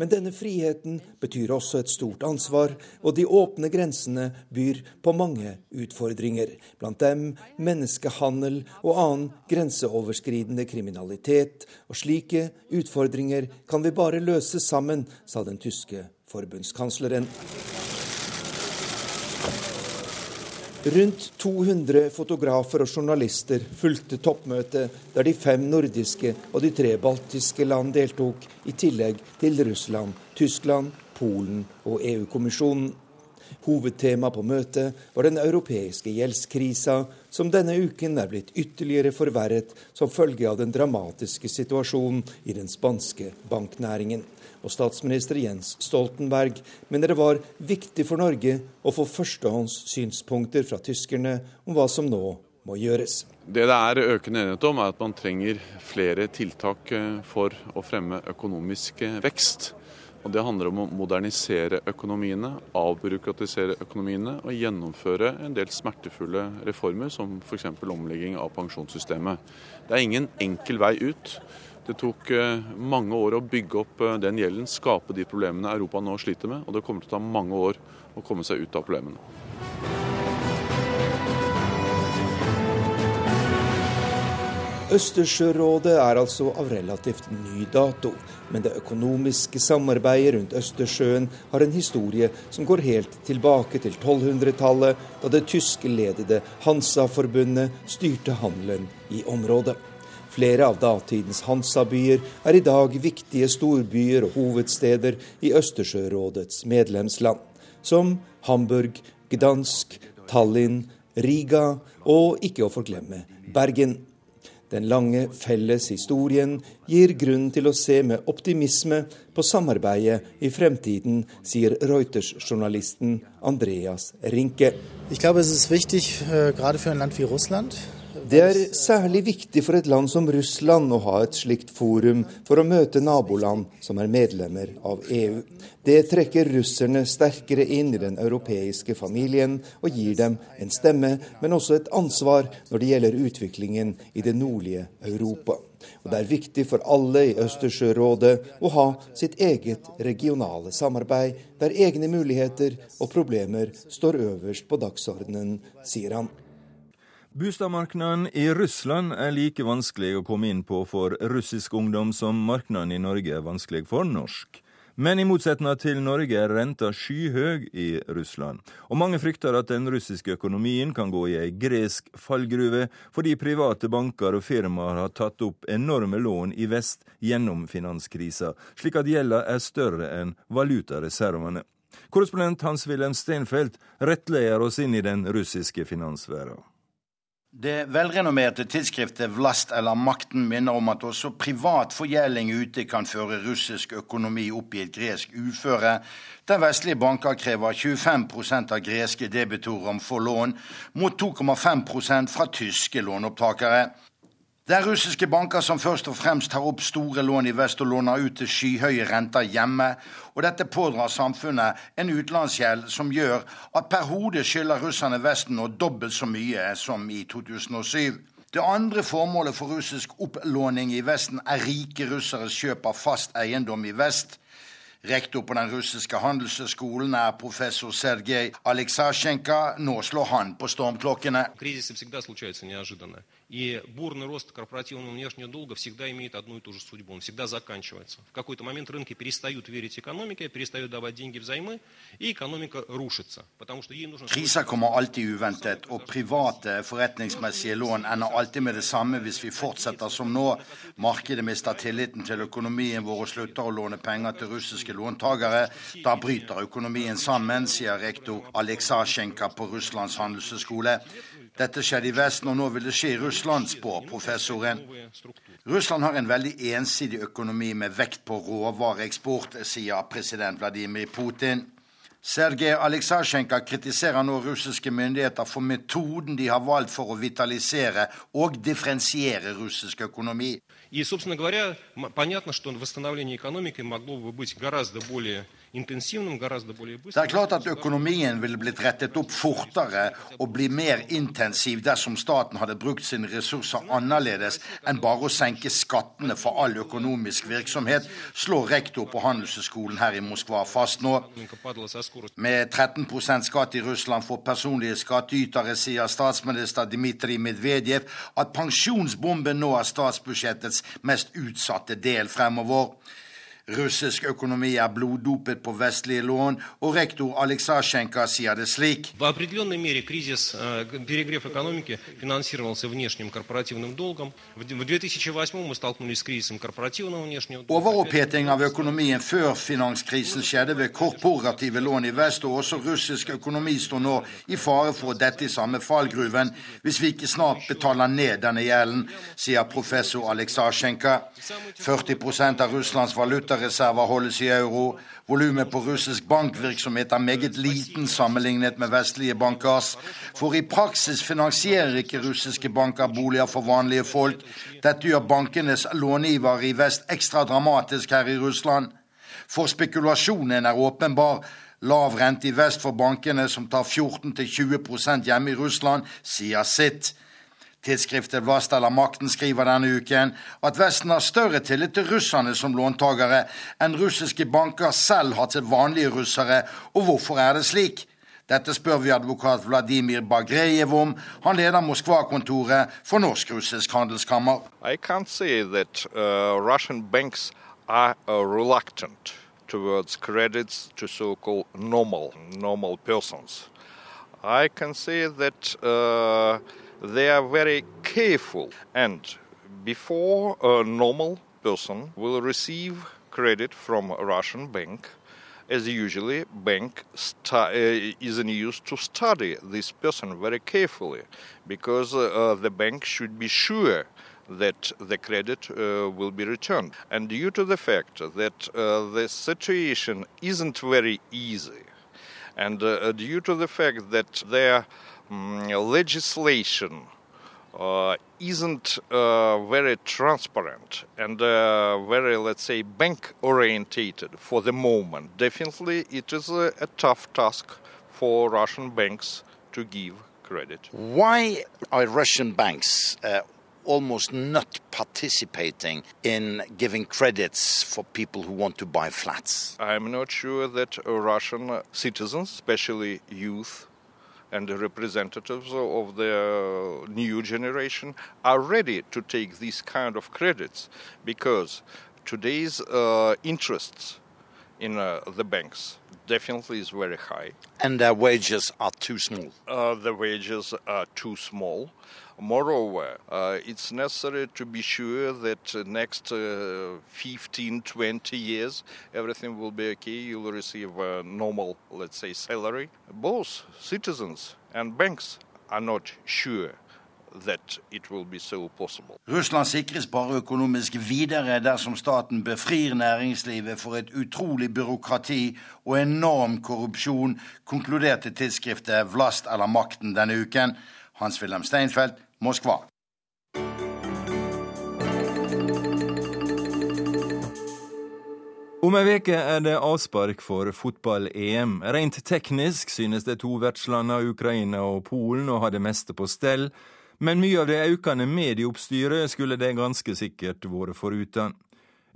J: Men denne friheten betyr også et stort ansvar, og de åpne grensene byr på mange utfordringer. Blant dem menneskehandel og annen grenseoverskridende kriminalitet. Og slike utfordringer kan vi bare løse sammen, sa den tyske forbundskansleren. Rundt 200 fotografer og journalister fulgte toppmøtet, der de fem nordiske og de tre baltiske land deltok, i tillegg til Russland, Tyskland, Polen og EU-kommisjonen. Hovedtema på møtet var den europeiske gjeldskrisa, som denne uken er blitt ytterligere forverret som følge av den dramatiske situasjonen i den spanske banknæringen og statsminister Jens Stoltenberg mener det var viktig for Norge å få førstehånds synspunkter fra tyskerne om hva som nå må gjøres.
M: Det det er økende enighet om, er at man trenger flere tiltak eh, for å fremme økonomisk eh, vekst. Og Det handler om å modernisere økonomiene, avbyråkratisere økonomiene og gjennomføre en del smertefulle reformer, som f.eks. omlegging av pensjonssystemet. Det er ingen enkel vei ut. Det tok eh, mange år å bygge opp eh, den gjelden, skape de problemene Europa nå sliter med, og det kommer til å ta mange år å komme seg ut av problemene.
J: Østersjørådet er altså av relativt ny dato, men det økonomiske samarbeidet rundt Østersjøen har en historie som går helt tilbake til 1200-tallet, da det tyskledede Hansa-forbundet styrte handelen i området. Flere av datidens Hansa-byer er i dag viktige storbyer og hovedsteder i Østersjørådets medlemsland, som Hamburg, Gdansk, Tallinn, Riga og ikke å forglemme Bergen. Den lange felles historien gir grunn til å se med optimisme på samarbeidet i fremtiden, sier Reuters-journalisten Andreas Rinke.
K: Jeg tror det er viktig, gerade for ein Land som Russland,
J: det er særlig viktig for et land som Russland å ha et slikt forum for å møte naboland som er medlemmer av EU. Det trekker russerne sterkere inn i den europeiske familien og gir dem en stemme, men også et ansvar når det gjelder utviklingen i det nordlige Europa. Og det er viktig for alle i Østersjørådet å ha sitt eget regionale samarbeid, der egne muligheter og problemer står øverst på dagsordenen, sier han.
A: Boligmarkedet i Russland er like vanskelig å komme inn på for russisk ungdom som markedet i Norge er vanskelig for norsk. Men i motsetning til Norge er renta skyhøy i Russland. Og mange frykter at den russiske økonomien kan gå i ei gresk fallgruve, fordi private banker og firmaer har tatt opp enorme lån i vest gjennom finanskrisa, slik at gjelda er større enn valutareservene. Korrespondent Hans-Wilhelm Steinfeld rettleder oss inn i den russiske finansverdenen.
N: Det velrenommerte tidsskriftet Vlast eller Makten minner om at også privat forgjelding ute kan føre russisk økonomi opp i et gresk uføre, der vestlige banker krever 25% av greske debitorer om få lån, mot 2,5% fra tyske låneopptakere. Det er russiske banker som først og fremst tar opp store lån i vest og låner ut til skyhøye renter hjemme, og dette pådrar samfunnet en utenlandsgjeld som gjør at per hode skylder russerne Vesten nå dobbelt så mye som i 2007. Det andre formålet for russisk opplåning i Vesten er rike russeres kjøp av fast eiendom i vest. Rektor på den russiske handelshøyskolen er professor Sergej Aleksasjenko. Nå slår han på stormklokkene. И бурный рост корпоративного внешнего долга всегда имеет одну и ту же судьбу. Он всегда заканчивается. В какой-то момент рынки перестают верить экономике, перестают давать деньги взаймы, и экономика рушится. Потому что ей нужно... Kriser kommer alltid uventet, og private forretningsmessige lån ender alltid med det samme hvis vi fortsetter som nå. Markedet mister tilliten til økonomien vår og slutter å låne penger til russiske låntakere. Da bryter økonomien sammen, sier rektor Aleksasjenka på Russlands handelshøyskole. Dette skjedde i Vesten, og nå vil det skje i Russland, spår professoren. Russland har en veldig ensidig økonomi med vekt på råvareeksport, sier president Vladimir Putin. Sergej Aleksasjenko kritiserer nå russiske myndigheter for metoden de har valgt for å vitalisere og differensiere russisk økonomi. И, собственно говоря, понятно, что восстановление экономики могло бы быть гораздо более det er klart at økonomien ville blitt rettet opp fortere og bli mer intensiv dersom staten hadde brukt sine ressurser annerledes enn bare å senke skattene for all økonomisk virksomhet, slår rektor på Handelshøyskolen her i Moskva fast nå. Med 13% skatt i Russland for personlige skattytere sier statsminister Dmitrij Medvedev at pensjonsbomben nå er statsbudsjettets mest utsatte del fremover. Russisk økonomi er bloddopet på vestlige lån, og rektor Aleksasjenko sier det slik. Overoppheting av økonomien før finanskrisen skjedde ved korporative lån i vest, og også russisk økonomi står nå i fare for å dette i samme fallgruven hvis vi ikke snart betaler ned denne gjelden, sier professor Aleksasjenko. 40% av Russlands valuta valutareserver holdes i euro. Volumet på russisk bankvirksomhet er meget liten sammenlignet med vestlige bankers. For i praksis finansierer ikke russiske banker boliger for vanlige folk. Dette gjør bankenes långivere i vest ekstra dramatisk her i Russland. For spekulasjonen er åpenbar. Lav rente i vest for bankene, som tar 14-20% hjemme i Russland, sier sitt. Tidsskriftet Vlast eller Makten skriver denne uken at Vesten har større tillit til russerne som låntagere enn russiske banker selv har til vanlige russere, og hvorfor er det slik? Dette spør vi advokat Vladimir Bagrejev om. Han leder Moskva-kontoret for Norsk-russisk handelskammer.
O: I can't say that uh, Russian banks are uh, reluctant towards credits to so-called normal, normal persons. I can say that uh, they are very careful. And before a normal person will receive credit from a Russian bank, as usually bank uh, is in use to study this person very carefully because uh, the bank should be sure that the credit uh, will be returned. And due to the fact that uh, the situation isn't very easy, and uh, due to the fact that their um, legislation uh, isn't uh, very transparent and uh, very, let's say, bank orientated for the moment. Definitely, it is a, a tough task for Russian banks to give credit.
P: Why are Russian banks uh, almost not participating in giving credits for people who want to buy flats?
O: I'm not sure that Russian citizens, especially youth, and the representatives of the new generation are ready to take these kind of credits because today's uh, interests in uh, the banks definitely is very high.
P: And their wages are too small.
O: Uh, the wages are too small. Moreover, uh, it's necessary to be sure that uh, next uh, 15, 20 years, everything will be okay. You will receive a normal, let's say, salary. Both citizens and banks are not sure that it will be so.
P: Russland sikres bare økonomisk videre dersom staten befrir næringslivet for et utrolig byråkrati og enorm korrupsjon, konkluderte tidsskriftet Vlast eller makten denne uken. Hans-Wilhelm Steinfeld, Moskva.
A: Om ei uke er det avspark for fotball-EM. Rent teknisk synes de to vertslandene Ukraina og Polen å ha det meste på stell, men mye av det økende medieoppstyret skulle det ganske sikkert vært foruten.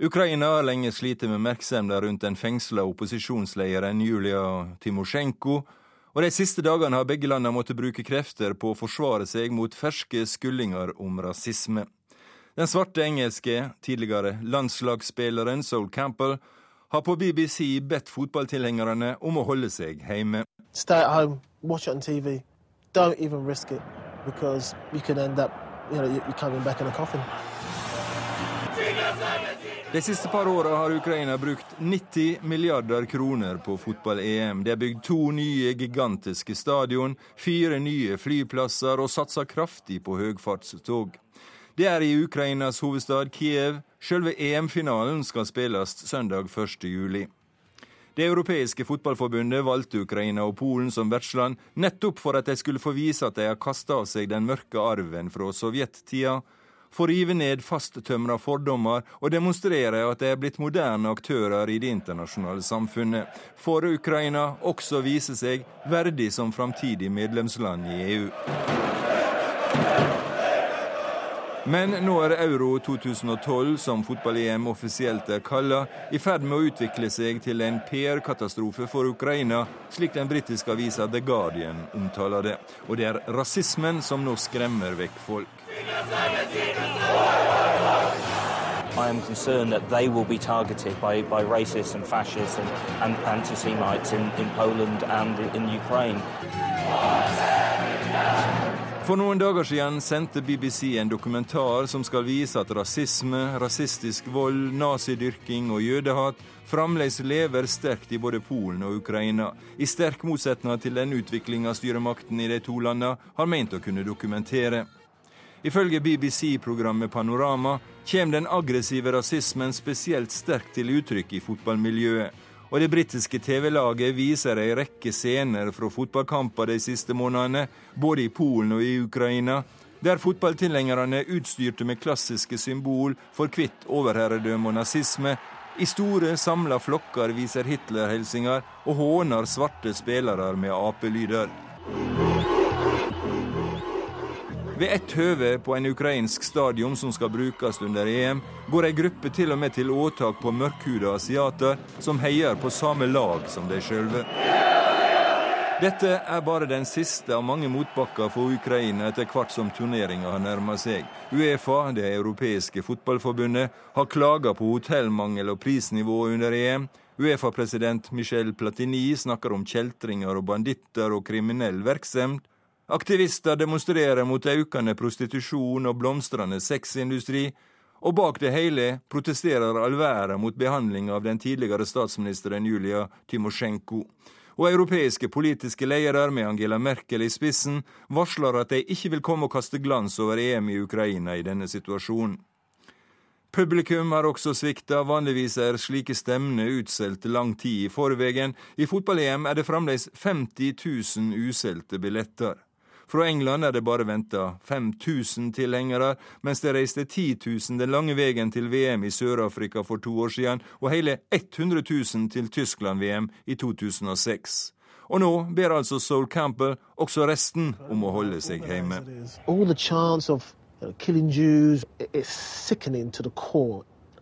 A: Ukraina har lenge slitt med oppmerksomheten rundt den fengsla opposisjonslederen Julia Timosjenko, og de siste dagene har begge landene måttet bruke krefter på å forsvare seg mot ferske skullinger om rasisme. Den svarte engelske, tidligere landslagsspilleren Sol Campbell har på BBC bedt fotballtilhengerne om å holde seg hjemme.
Q: Stay at home, watch it on TV. Don't even risk it, because you can end up, you know, you're coming back in a coffin.
A: De siste par åra har Ukraina brukt 90 milliarder kroner på fotball-EM. Det er bygd to nye gigantiske stadion, fire nye flyplasser og satsa kraftig på høgfartstog. Det er i Ukrainas hovedstad Kiev selve EM-finalen skal spilles søndag 1. juli. Det europeiske fotballforbundet valgte Ukraina og Polen som vertsland nettopp for at de skulle få vise at de har kasta av seg den mørke arven fra sovjettida få rive ned fasttømra fordommer og demonstrere at de er blitt moderne aktører i det internasjonale samfunnet, for Ukraina også vise seg verdig som framtidig medlemsland i EU. Men nå er Euro 2012, som fotball-EM offisielt er kalla, i ferd med å utvikle seg til en PR-katastrofe for Ukraina, slik den britiske avisa The Guardian omtaler det. Og det er rasismen som nå skremmer vekk folk.
R: I am concerned that they will be targeted by, by racists and fascists and, and anti-Semites in, in Poland and in Ukraine.
A: For noen dager siden sendte BBC en dokumentar som skal vise at rasisme, rasistisk vold, nazidyrking og jødehat fremdeles lever sterkt i både Polen og Ukraina, i sterk motsetning til den utviklinga styremakten i de to landene har ment å kunne dokumentere. Ifølge BBC-programmet Panorama kommer den aggressive rasismen spesielt sterkt til uttrykk i fotballmiljøet. Og det britiske TV-laget viser ei rekke scener fra fotballkamper de siste månedene, både i Polen og i Ukraina, der fotballtilhengerne utstyrte med klassiske symbol for kvitt overherredømme og nazisme, i store, samla flokker viser Hitler-hilsener og håner svarte spillere med apelyder. Ved ett høve på en ukrainsk stadion som skal brukes under EM, går ei gruppe til og med til åtak på mørkhuda asiater som heier på samme lag som de sjølve. Dette er bare den siste av mange motbakker for Ukraina etter hvert som turneringa har nærma seg. Uefa, det europeiske fotballforbundet, har klaga på hotellmangel og prisnivå under EM. Uefa-president Michel Platini snakker om kjeltringer og banditter og kriminell virksomhet. Aktivister demonstrerer mot økende prostitusjon og blomstrende sexindustri, og bak det hele protesterer all mot behandling av den tidligere statsministeren Julia Tymosjenko. og europeiske politiske ledere, med Angela Merkel i spissen, varsler at de ikke vil komme og kaste glans over EM i Ukraina i denne situasjonen. Publikum har også svikta, vanligvis er slike stevner utsolgt lang tid i forveien. I fotball-EM er det fremdeles 50 000 usolgte billetter. Fra England er det bare venta 5000 tilhengere, mens det reiste 10 000 den lange veien til VM i Sør-Afrika for to år siden, og hele 100 000 til Tyskland-VM i 2006. Og nå ber altså Soul Campbell også resten om å holde seg hjemme.
Q: Jews.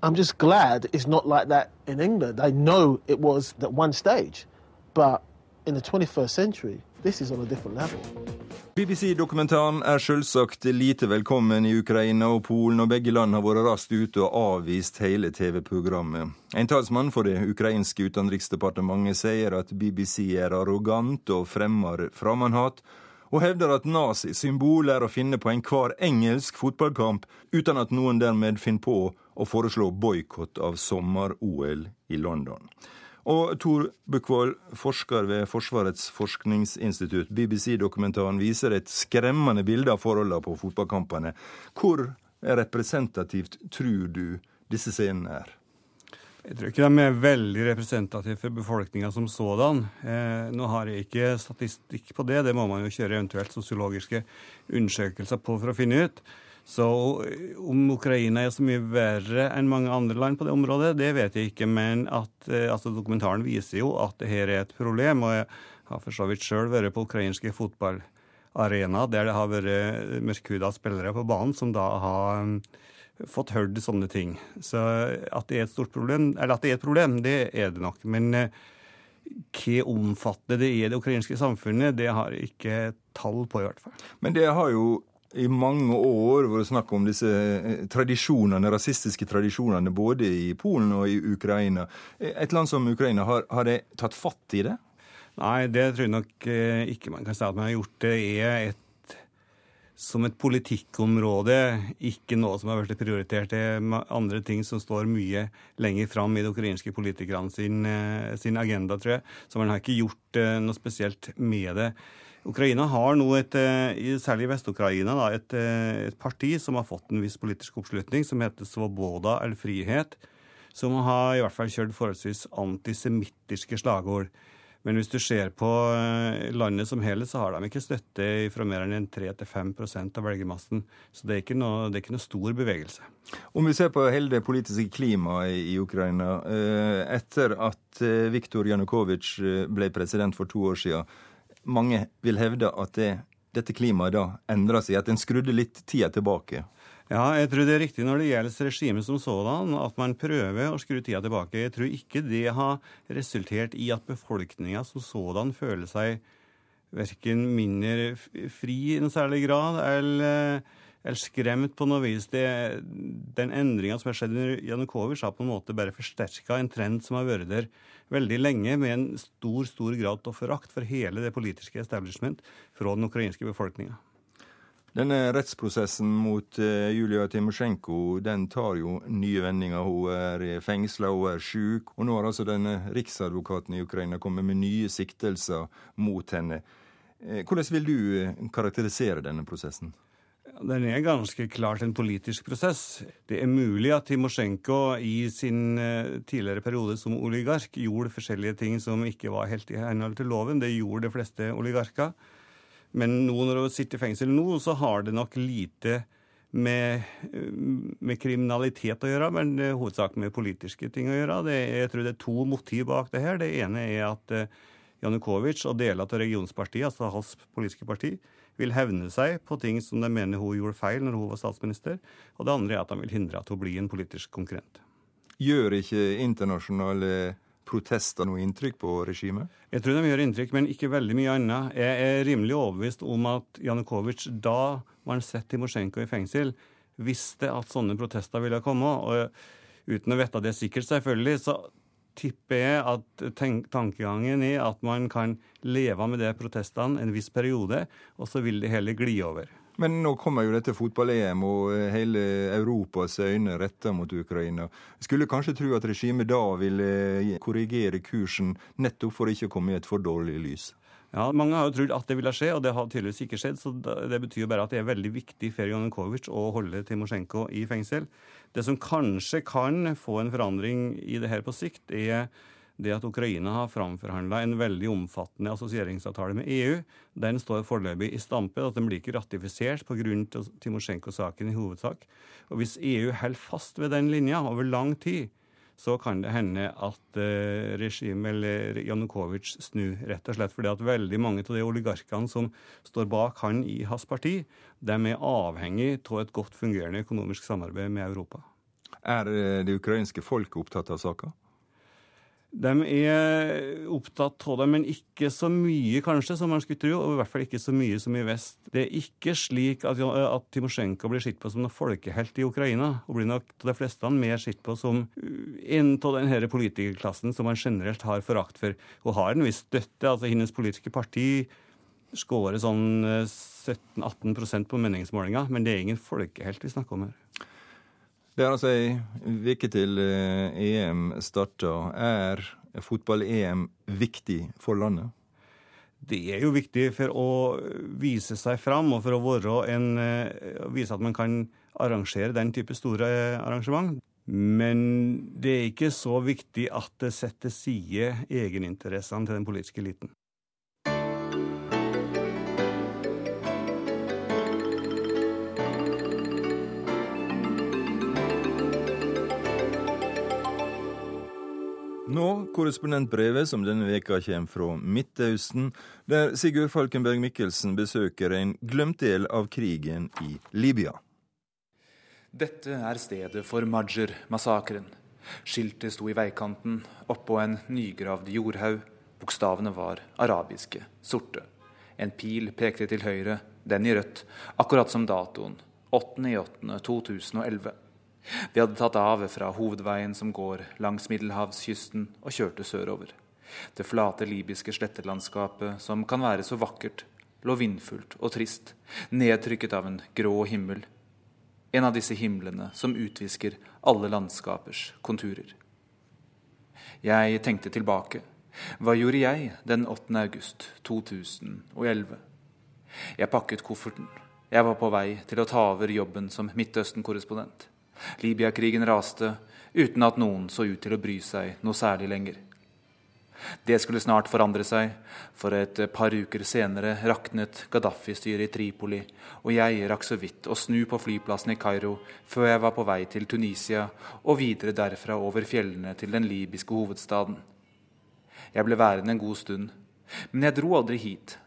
Q: I'm just glad it's not like that in England. I know it was at one stage, but in the 21st century, this is on a different level.
A: BBC-dokumentaren er selvsagt lite velkommen i Ukraina og Polen, og begge land har vært raskt ute og avvist hele TV-programmet. En talsmann for det ukrainske utenriksdepartementet sier at BBC er arrogant og fremmer fremmedhat, og hevder at nazisymbol er å finne på enhver engelsk fotballkamp, uten at noen dermed finner på å foreslå boikott av sommer-OL i London. Og Tor Bukkvold, forsker ved Forsvarets forskningsinstitutt. BBC-dokumentaren viser et skremmende bilde av forholdene på fotballkampene. Hvor representativt tror du disse scenene er?
S: Jeg tror ikke de er veldig representative for befolkninga som sådan. Eh, nå har jeg ikke statistikk på det, det må man jo kjøre eventuelt sosiologiske undersøkelser på for å finne ut. Så om Ukraina er så mye verre enn mange andre land på det området, det vet jeg ikke. Men at, eh, altså, dokumentaren viser jo at det her er et problem. Og jeg har for så vidt sjøl vært på ukrainske fotballarenaer der det har vært mørkhuda spillere på banen som da har fått hørt sånne ting. Så at det er et stort problem, eller at det er et problem, det er det nok. Men eh, hva omfatter det i det ukrainske samfunnet, det har jeg ikke tall på, i hvert fall.
A: Men det har jo i mange år vært snakk om disse eh, tradisjonene, rasistiske tradisjonene både i Polen og i Ukraina. Et land som Ukraina, har, har det tatt fatt i det?
S: Nei, det tror jeg nok eh, ikke man kan si at man har gjort. Det er et som et politikkområde, ikke noe som har vært prioritert. Det er andre ting som står mye lenger fram i de ukrainske politikerne sin, eh, sin, agenda, tror jeg. Så man har ikke gjort noe spesielt med det. Ukraina har nå, et, eh, særlig i Vest-Ukraina, et, et, parti som har fått en viss politisk oppslutning, som heter Svoboda eller Frihet, som har i hvert fall kjørt forholdsvis antisemittiske slagord. Men hvis du ser på eh, landet som helhet, så har de ikke støtte fra mer enn 3-5 av velgermassen. Så det er, noe, det er ikke noe stor bevegelse.
A: Om vi ser på hele det politiske klimaet i Ukraina. Eh, etter at eh, Viktor Janukovitsj ble president for to år siden, mange vil hevde at det, dette klimaet da endra seg, at en skrudde litt tida tilbake.
S: Ja, jeg tror det er riktig når det gjelder regimet som sådan, at man prøver å skru tida tilbake. Jeg tror ikke det har resultert i at befolkninga som sådan føler seg verken mindre fri i en særlig grad eller, eller skremt på noe vis. Det, den endringa som har skjedd under Janukovitsj, har på en måte bare forsterka en trend som har vært der veldig lenge, med en stor stor grad av forakt for hele det politiske establishment fra den ukrainske befolkninga.
A: Denne rettsprosessen mot uh, Julia Timosjenko den tar jo nye vendinger. Hun er fengsla, hun er sjuk. Og nå har altså denne riksadvokaten i Ukraina kommet med nye siktelser mot henne. Uh, hvordan vil du uh, karakterisere denne prosessen?
S: Den er ganske klart en politisk prosess. Det er mulig at Timosjenko i sin tidligere periode som oligark gjorde forskjellige ting som ikke var helt i henhold til loven. Det gjorde de fleste oligarker. Men nå når hun sitter i fengsel nå, så har det nok lite med, med kriminalitet å gjøre, men det er hovedsak med politiske ting å gjøre. Det, jeg tror det er to motiv bak det her. Det ene er at Janukovitsj og deler av regionspartiet, altså hans politiske parti, vil hevne seg på ting som de mener hun gjorde feil når hun var statsminister. Og det andre er at de vil hindre at hun blir en politisk konkurrent.
A: Gjør ikke internasjonale protester noe inntrykk på regimet?
S: Jeg tror de gjør inntrykk, men ikke veldig mye annet. Jeg er rimelig overbevist om at Janukovitsj, da man satte Timosjenko i fengsel, visste at sånne protester ville komme. og Uten å vite det sikkert, selvfølgelig, så tipper jeg at tankegangen er at man kan leve med de protestene en viss periode, og så vil det hele gli over.
A: Men nå kommer jo dette fotball-EM, og eh, hele Europas øyne retta mot Ukraina. Skulle kanskje tro at regimet da ville eh, korrigere kursen, nettopp for ikke å komme i et for dårlig lys?
S: Ja, Mange har jo trodd at det ville skje, og det har tydeligvis ikke skjedd. så Det betyr jo bare at det er veldig viktig for Janukovitsj å holde Timosjenko i fengsel. Det som kanskje kan få en forandring i det her på sikt, er det at Ukraina har framforhandla en veldig omfattende assosieringsavtale med EU. Den står foreløpig i stampe. at Den blir ikke ratifisert pga. Timosjenko-saken i hovedsak. Og Hvis EU holder fast ved den linja over lang tid, så kan det hende at eh, regimet eller Janukovitsj snur, rett og slett fordi at veldig mange av de oligarkene som står bak han i hans parti, de er avhengig av et godt fungerende økonomisk samarbeid med Europa.
A: Er eh, det ukrainske folket opptatt av saka?
S: De er opptatt av det, men ikke så mye kanskje som man skulle tro. Og i hvert fall ikke så mye som i vest. Det er ikke slik at, at Timosjenko blir sett på som noen folkehelt i Ukraina. Og blir nok de fleste mer sett på som en av denne politikerklassen som man generelt har forakt for. Hun har en viss støtte. altså Hennes politiske parti skårer sånn 17-18 eh, på meningsmålinga, men det er ingen folkehelt vi snakker om her.
A: Det er altså ei uke til EM eh, e starter. Er fotball-EM viktig for landet?
S: Det er jo viktig for å vise seg fram og for å en, eh, vise at man kan arrangere den type store arrangement. Men det er ikke så viktig at det setter side egeninteressene til den politiske eliten.
A: Nå korrespondentbrevet som denne veka kommer fra Midtøsten, der Sigurd Falkenberg Mikkelsen besøker en glemt del av krigen i Libya.
T: Dette er stedet for Majer-massakren. Skiltet sto i veikanten oppå en nygravd jordhaug. Bokstavene var arabiske, sorte. En pil pekte til høyre, den i rødt, akkurat som datoen. 8.8.2011. Vi hadde tatt av fra hovedveien som går langs middelhavskysten, og kjørte sørover. Det flate libyske slettelandskapet, som kan være så vakkert, lå vindfullt og trist, nedtrykket av en grå himmel. En av disse himlene som utvisker alle landskapers konturer. Jeg tenkte tilbake. Hva gjorde jeg den 8. august 2011? Jeg pakket kofferten. Jeg var på vei til å ta over jobben som Midtøsten-korrespondent. Libya-krigen raste, uten at noen så ut til å bry seg noe særlig lenger. Det skulle snart forandre seg, for et par uker senere raknet Gaddafi-styret i Tripoli, og jeg rakk så vidt å snu på flyplassen i Kairo før jeg var på vei til Tunisia og videre derfra over fjellene til den libyske hovedstaden. Jeg ble værende en god stund, men jeg dro aldri hit,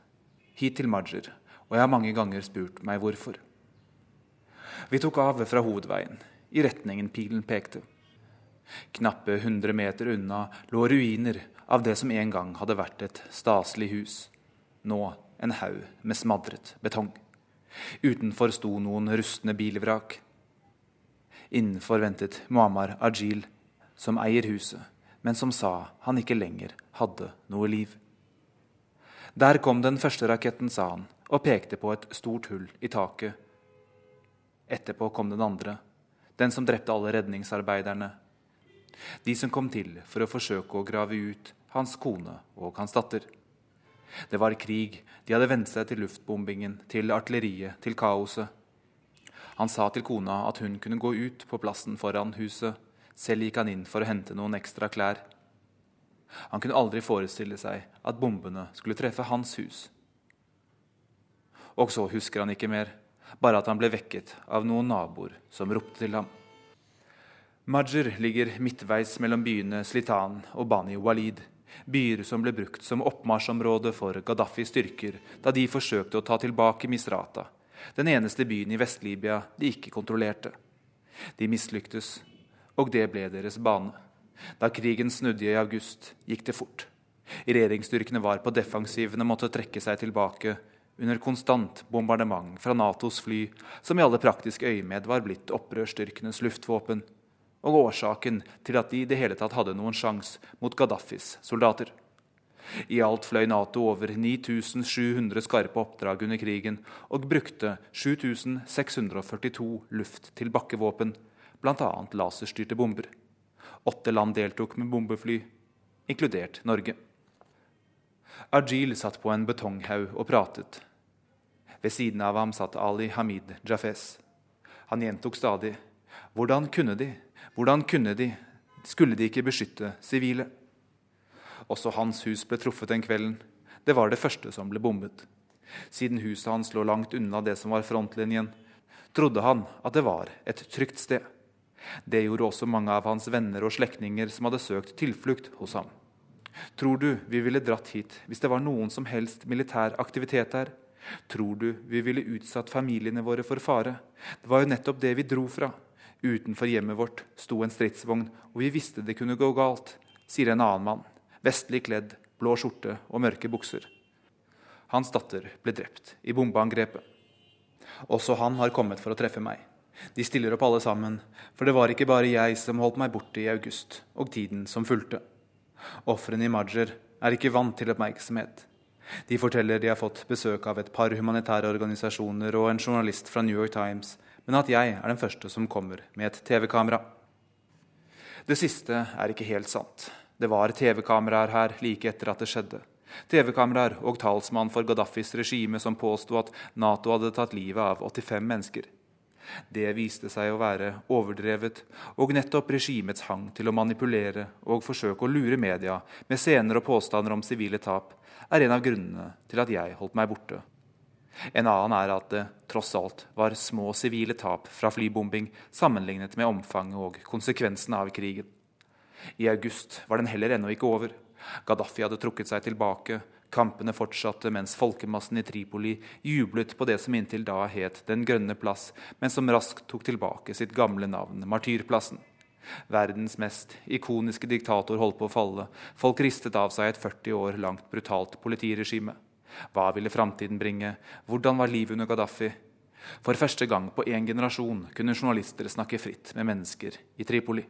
T: hit til Majer, og jeg har mange ganger spurt meg hvorfor. Vi tok av fra hovedveien i retningen pilen pekte. Knappe 100 meter unna lå ruiner av det som en gang hadde vært et staselig hus. Nå en haug med smadret betong. Utenfor sto noen rustne bilvrak. Innenfor ventet Muammar Ajil, som eier huset, men som sa han ikke lenger hadde noe liv. Der kom den første raketten, sa han, og pekte på et stort hull i taket. Etterpå kom den andre, den som drepte alle redningsarbeiderne. De som kom til for å forsøke å grave ut hans kone og hans datter. Det var krig, de hadde vent seg til luftbombingen, til artilleriet, til kaoset. Han sa til kona at hun kunne gå ut på plassen foran huset, selv gikk han inn for å hente noen ekstra klær. Han kunne aldri forestille seg at bombene skulle treffe hans hus. Og så husker han ikke mer bare at han ble vekket av noen naboer som ropte til ham. Majer ligger midtveis mellom byene Slitan og Bani Walid, byer som ble brukt som oppmarsjområde for Gaddafis styrker da de forsøkte å ta tilbake Misrata, den eneste byen i Vest-Libya de ikke kontrollerte. De mislyktes, og det ble deres bane. Da krigen snudde i august, gikk det fort. Regjeringsstyrkene var på defensiven og måtte trekke seg tilbake under konstant bombardement fra Natos fly, som i alle praktiske øyemed var blitt opprørsstyrkenes luftvåpen, og årsaken til at de i det hele tatt hadde noen sjanse mot Gaddafis soldater. I alt fløy Nato over 9700 skarpe oppdrag under krigen og brukte 7642 luft-til-bakkevåpen, bl.a. laserstyrte bomber. Åtte land deltok med bombefly, inkludert Norge. Ajil satt på en betonghaug og pratet. Ved siden av ham satt Ali Hamid Jafes. Han gjentok stadig hvordan kunne de, hvordan kunne de, skulle de ikke beskytte sivile? Også hans hus ble truffet den kvelden. Det var det første som ble bombet. Siden huset hans lå langt unna det som var frontlinjen, trodde han at det var et trygt sted. Det gjorde også mange av hans venner og slektninger som hadde søkt tilflukt hos ham. Tror du vi ville dratt hit hvis det var noen som helst militær aktivitet her? Tror du vi ville utsatt familiene våre for fare? Det var jo nettopp det vi dro fra. Utenfor hjemmet vårt sto en stridsvogn, og vi visste det kunne gå galt, sier en annen mann vestlig kledd, blå skjorte og mørke bukser. Hans datter ble drept i bombeangrepet. Også han har kommet for å treffe meg. De stiller opp alle sammen, for det var ikke bare jeg som holdt meg borte i august og tiden som fulgte. Ofrene i Majer er ikke vant til oppmerksomhet. De forteller de har fått besøk av et par humanitære organisasjoner og en journalist fra New York Times, men at jeg er den første som kommer med et TV-kamera. Det siste er ikke helt sant. Det var TV-kameraer her like etter at det skjedde. TV-kameraer og talsmann for Gaddafis regime som påsto at Nato hadde tatt livet av 85 mennesker. Det viste seg å være overdrevet, og nettopp regimets hang til å manipulere og forsøke å lure media med scener og påstander om sivile tap er en av grunnene til at jeg holdt meg borte. En annen er at det tross alt var små sivile tap fra flybombing sammenlignet med omfanget og konsekvensene av krigen. I august var den heller ennå ikke over. Gaddafi hadde trukket seg tilbake. Kampene fortsatte mens folkemassen i Tripoli jublet på det som inntil da het Den grønne plass, men som raskt tok tilbake sitt gamle navn, Martyrplassen. Verdens mest ikoniske diktator holdt på å falle. Folk ristet av seg et 40 år langt brutalt politiregime. Hva ville framtiden bringe? Hvordan var livet under Gaddafi? For første gang på én generasjon kunne journalister snakke fritt med mennesker i Tripoli.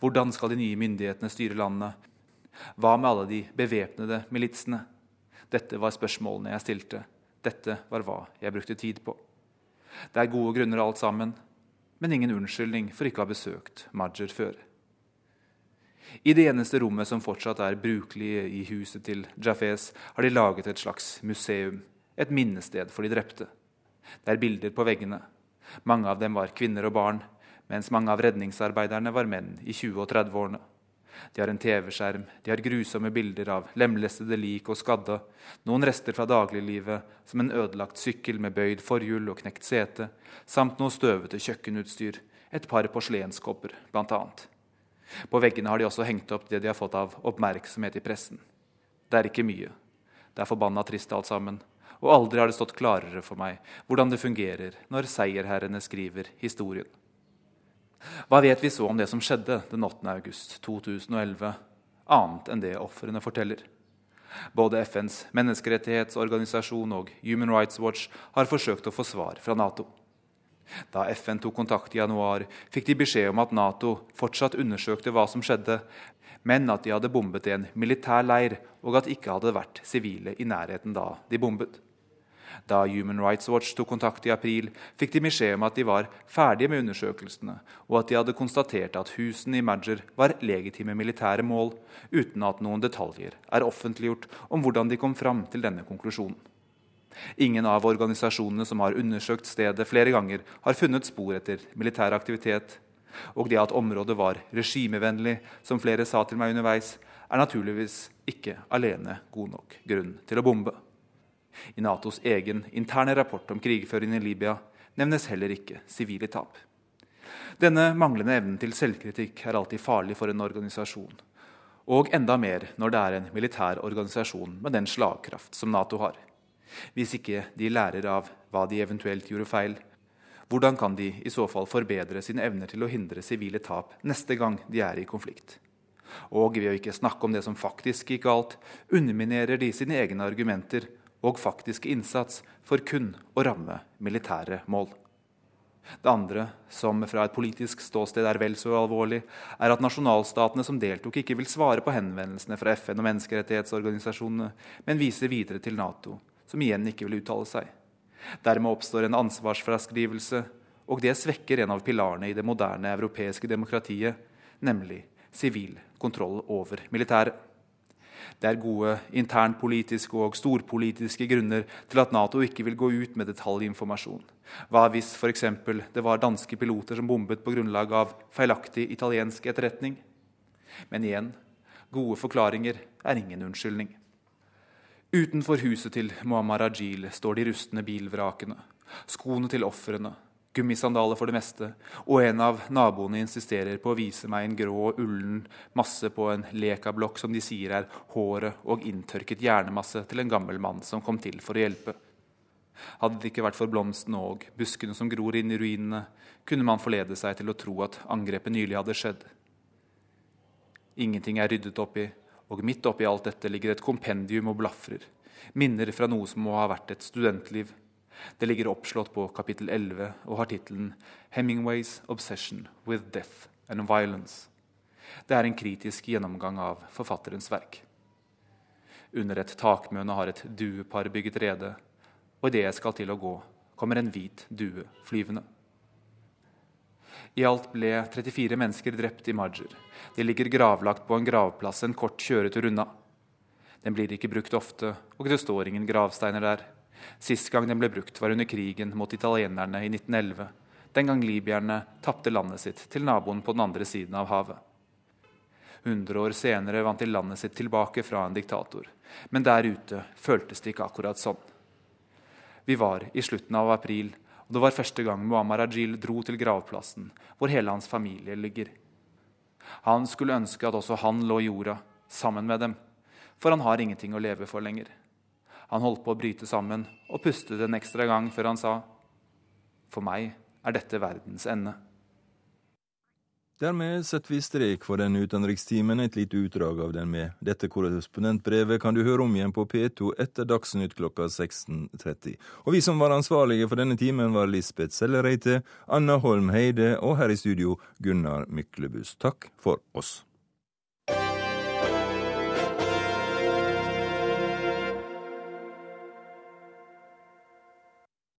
T: Hvordan skal de nye myndighetene styre landet? Hva med alle de bevæpnede militsene? Dette var spørsmålene jeg stilte. Dette var hva jeg brukte tid på. Det er gode grunner alt sammen, men ingen unnskyldning for ikke å ha besøkt Majer før. I det eneste rommet som fortsatt er brukelig i huset til Jafes, har de laget et slags museum, et minnested for de drepte. Det er bilder på veggene. Mange av dem var kvinner og barn, mens mange av redningsarbeiderne var menn i 20- og 30-årene. De har en TV-skjerm, de har grusomme bilder av lemlestede lik og skadde, noen rester fra dagliglivet, som en ødelagt sykkel med bøyd forhjul og knekt sete, samt noe støvete kjøkkenutstyr, et par porselenskopper bl.a. På veggene har de også hengt opp det de har fått av oppmerksomhet i pressen. Det er ikke mye. Det er forbanna trist alt sammen, og aldri har det stått klarere for meg hvordan det fungerer når seierherrene skriver historien. Hva vet vi så om det som skjedde den 8. august 2011, annet enn det ofrene forteller? Både FNs menneskerettighetsorganisasjon og Human Rights Watch har forsøkt å få svar fra Nato. Da FN tok kontakt i januar, fikk de beskjed om at Nato fortsatt undersøkte hva som skjedde, men at de hadde bombet en militær leir, og at ikke hadde vært sivile i nærheten da de bombet. Da Human Rights Watch tok kontakt i april, fikk de beskjed om at de var ferdige med undersøkelsene, og at de hadde konstatert at husene i Madger var legitime militære mål, uten at noen detaljer er offentliggjort om hvordan de kom fram til denne konklusjonen. Ingen av organisasjonene som har undersøkt stedet flere ganger, har funnet spor etter militær aktivitet. Og det at området var regimevennlig, som flere sa til meg underveis, er naturligvis ikke alene god nok grunn til å bombe. I Natos egen interne rapport om krigføringen i Libya nevnes heller ikke sivile tap. Denne manglende evnen til selvkritikk er alltid farlig for en organisasjon. Og enda mer når det er en militær organisasjon med den slagkraft som Nato har. Hvis ikke de lærer av hva de eventuelt gjorde feil, hvordan kan de i så fall forbedre sine evner til å hindre sivile tap neste gang de er i konflikt? Og ved å ikke snakke om det som faktisk gikk galt, underminerer de sine egne argumenter og faktisk innsats for kun å ramme militære mål. Det andre, som fra et politisk ståsted er vel så alvorlig, er at nasjonalstatene som deltok, ikke vil svare på henvendelsene fra FN og menneskerettighetsorganisasjonene, men viser videre til Nato, som igjen ikke vil uttale seg. Dermed oppstår en ansvarsfraskrivelse, og det svekker en av pilarene i det moderne europeiske demokratiet, nemlig sivil kontroll over militæret. Det er gode internpolitiske og storpolitiske grunner til at Nato ikke vil gå ut med detaljinformasjon. Hva hvis f.eks. det var danske piloter som bombet på grunnlag av feilaktig italiensk etterretning? Men igjen gode forklaringer er ingen unnskyldning. Utenfor huset til Muammar Ajil står de rustne bilvrakene, skoene til ofrene, gummisandaler for det meste, og en av naboene insisterer på å vise meg en grå, ullen masse på en lekablokk som de sier er håret og inntørket hjernemasse til en gammel mann som kom til for å hjelpe. Hadde det ikke vært for blomstene og buskene som gror inn i ruinene, kunne man forlede seg til å tro at angrepet nylig hadde skjedd. Ingenting er ryddet opp i, og midt oppi alt dette ligger et kompendium og blafrer, minner fra noe som må ha vært et studentliv det ligger oppslått på kapittel 11 og har tittelen 'Hemingways Obsession with Death and Violence'. Det er en kritisk gjennomgang av forfatterens verk. Under et takmøne har et duepar bygget rede, og idet jeg skal til å gå, kommer en hvit due flyvende. I alt ble 34 mennesker drept i Majer. De ligger gravlagt på en gravplass en kort kjøretur unna. Den blir ikke brukt ofte, og det står ingen gravsteiner der. Sist gang den ble brukt, var under krigen mot italienerne i 1911, den gang libyerne tapte landet sitt til naboen på den andre siden av havet. Hundre år senere vant de landet sitt tilbake fra en diktator, men der ute føltes det ikke akkurat sånn. Vi var i slutten av april, og det var første gang Muammar Ajil dro til gravplassen, hvor hele hans familie ligger. Han skulle ønske at også han lå i jorda, sammen med dem, for han har ingenting å leve for lenger. Han holdt på å bryte sammen og pustet en ekstra gang før han sa For meg er dette verdens ende.
A: Dermed setter vi strek for denne utenrikstimen. Et lite utdrag av den med dette korrespondentbrevet kan du høre om igjen på P2 etter Dagsnytt klokka 16.30. Og vi som var ansvarlige for denne timen, var Lisbeth Sellereite, Anna Holm Heide og her i studio Gunnar Myklebust. Takk for oss.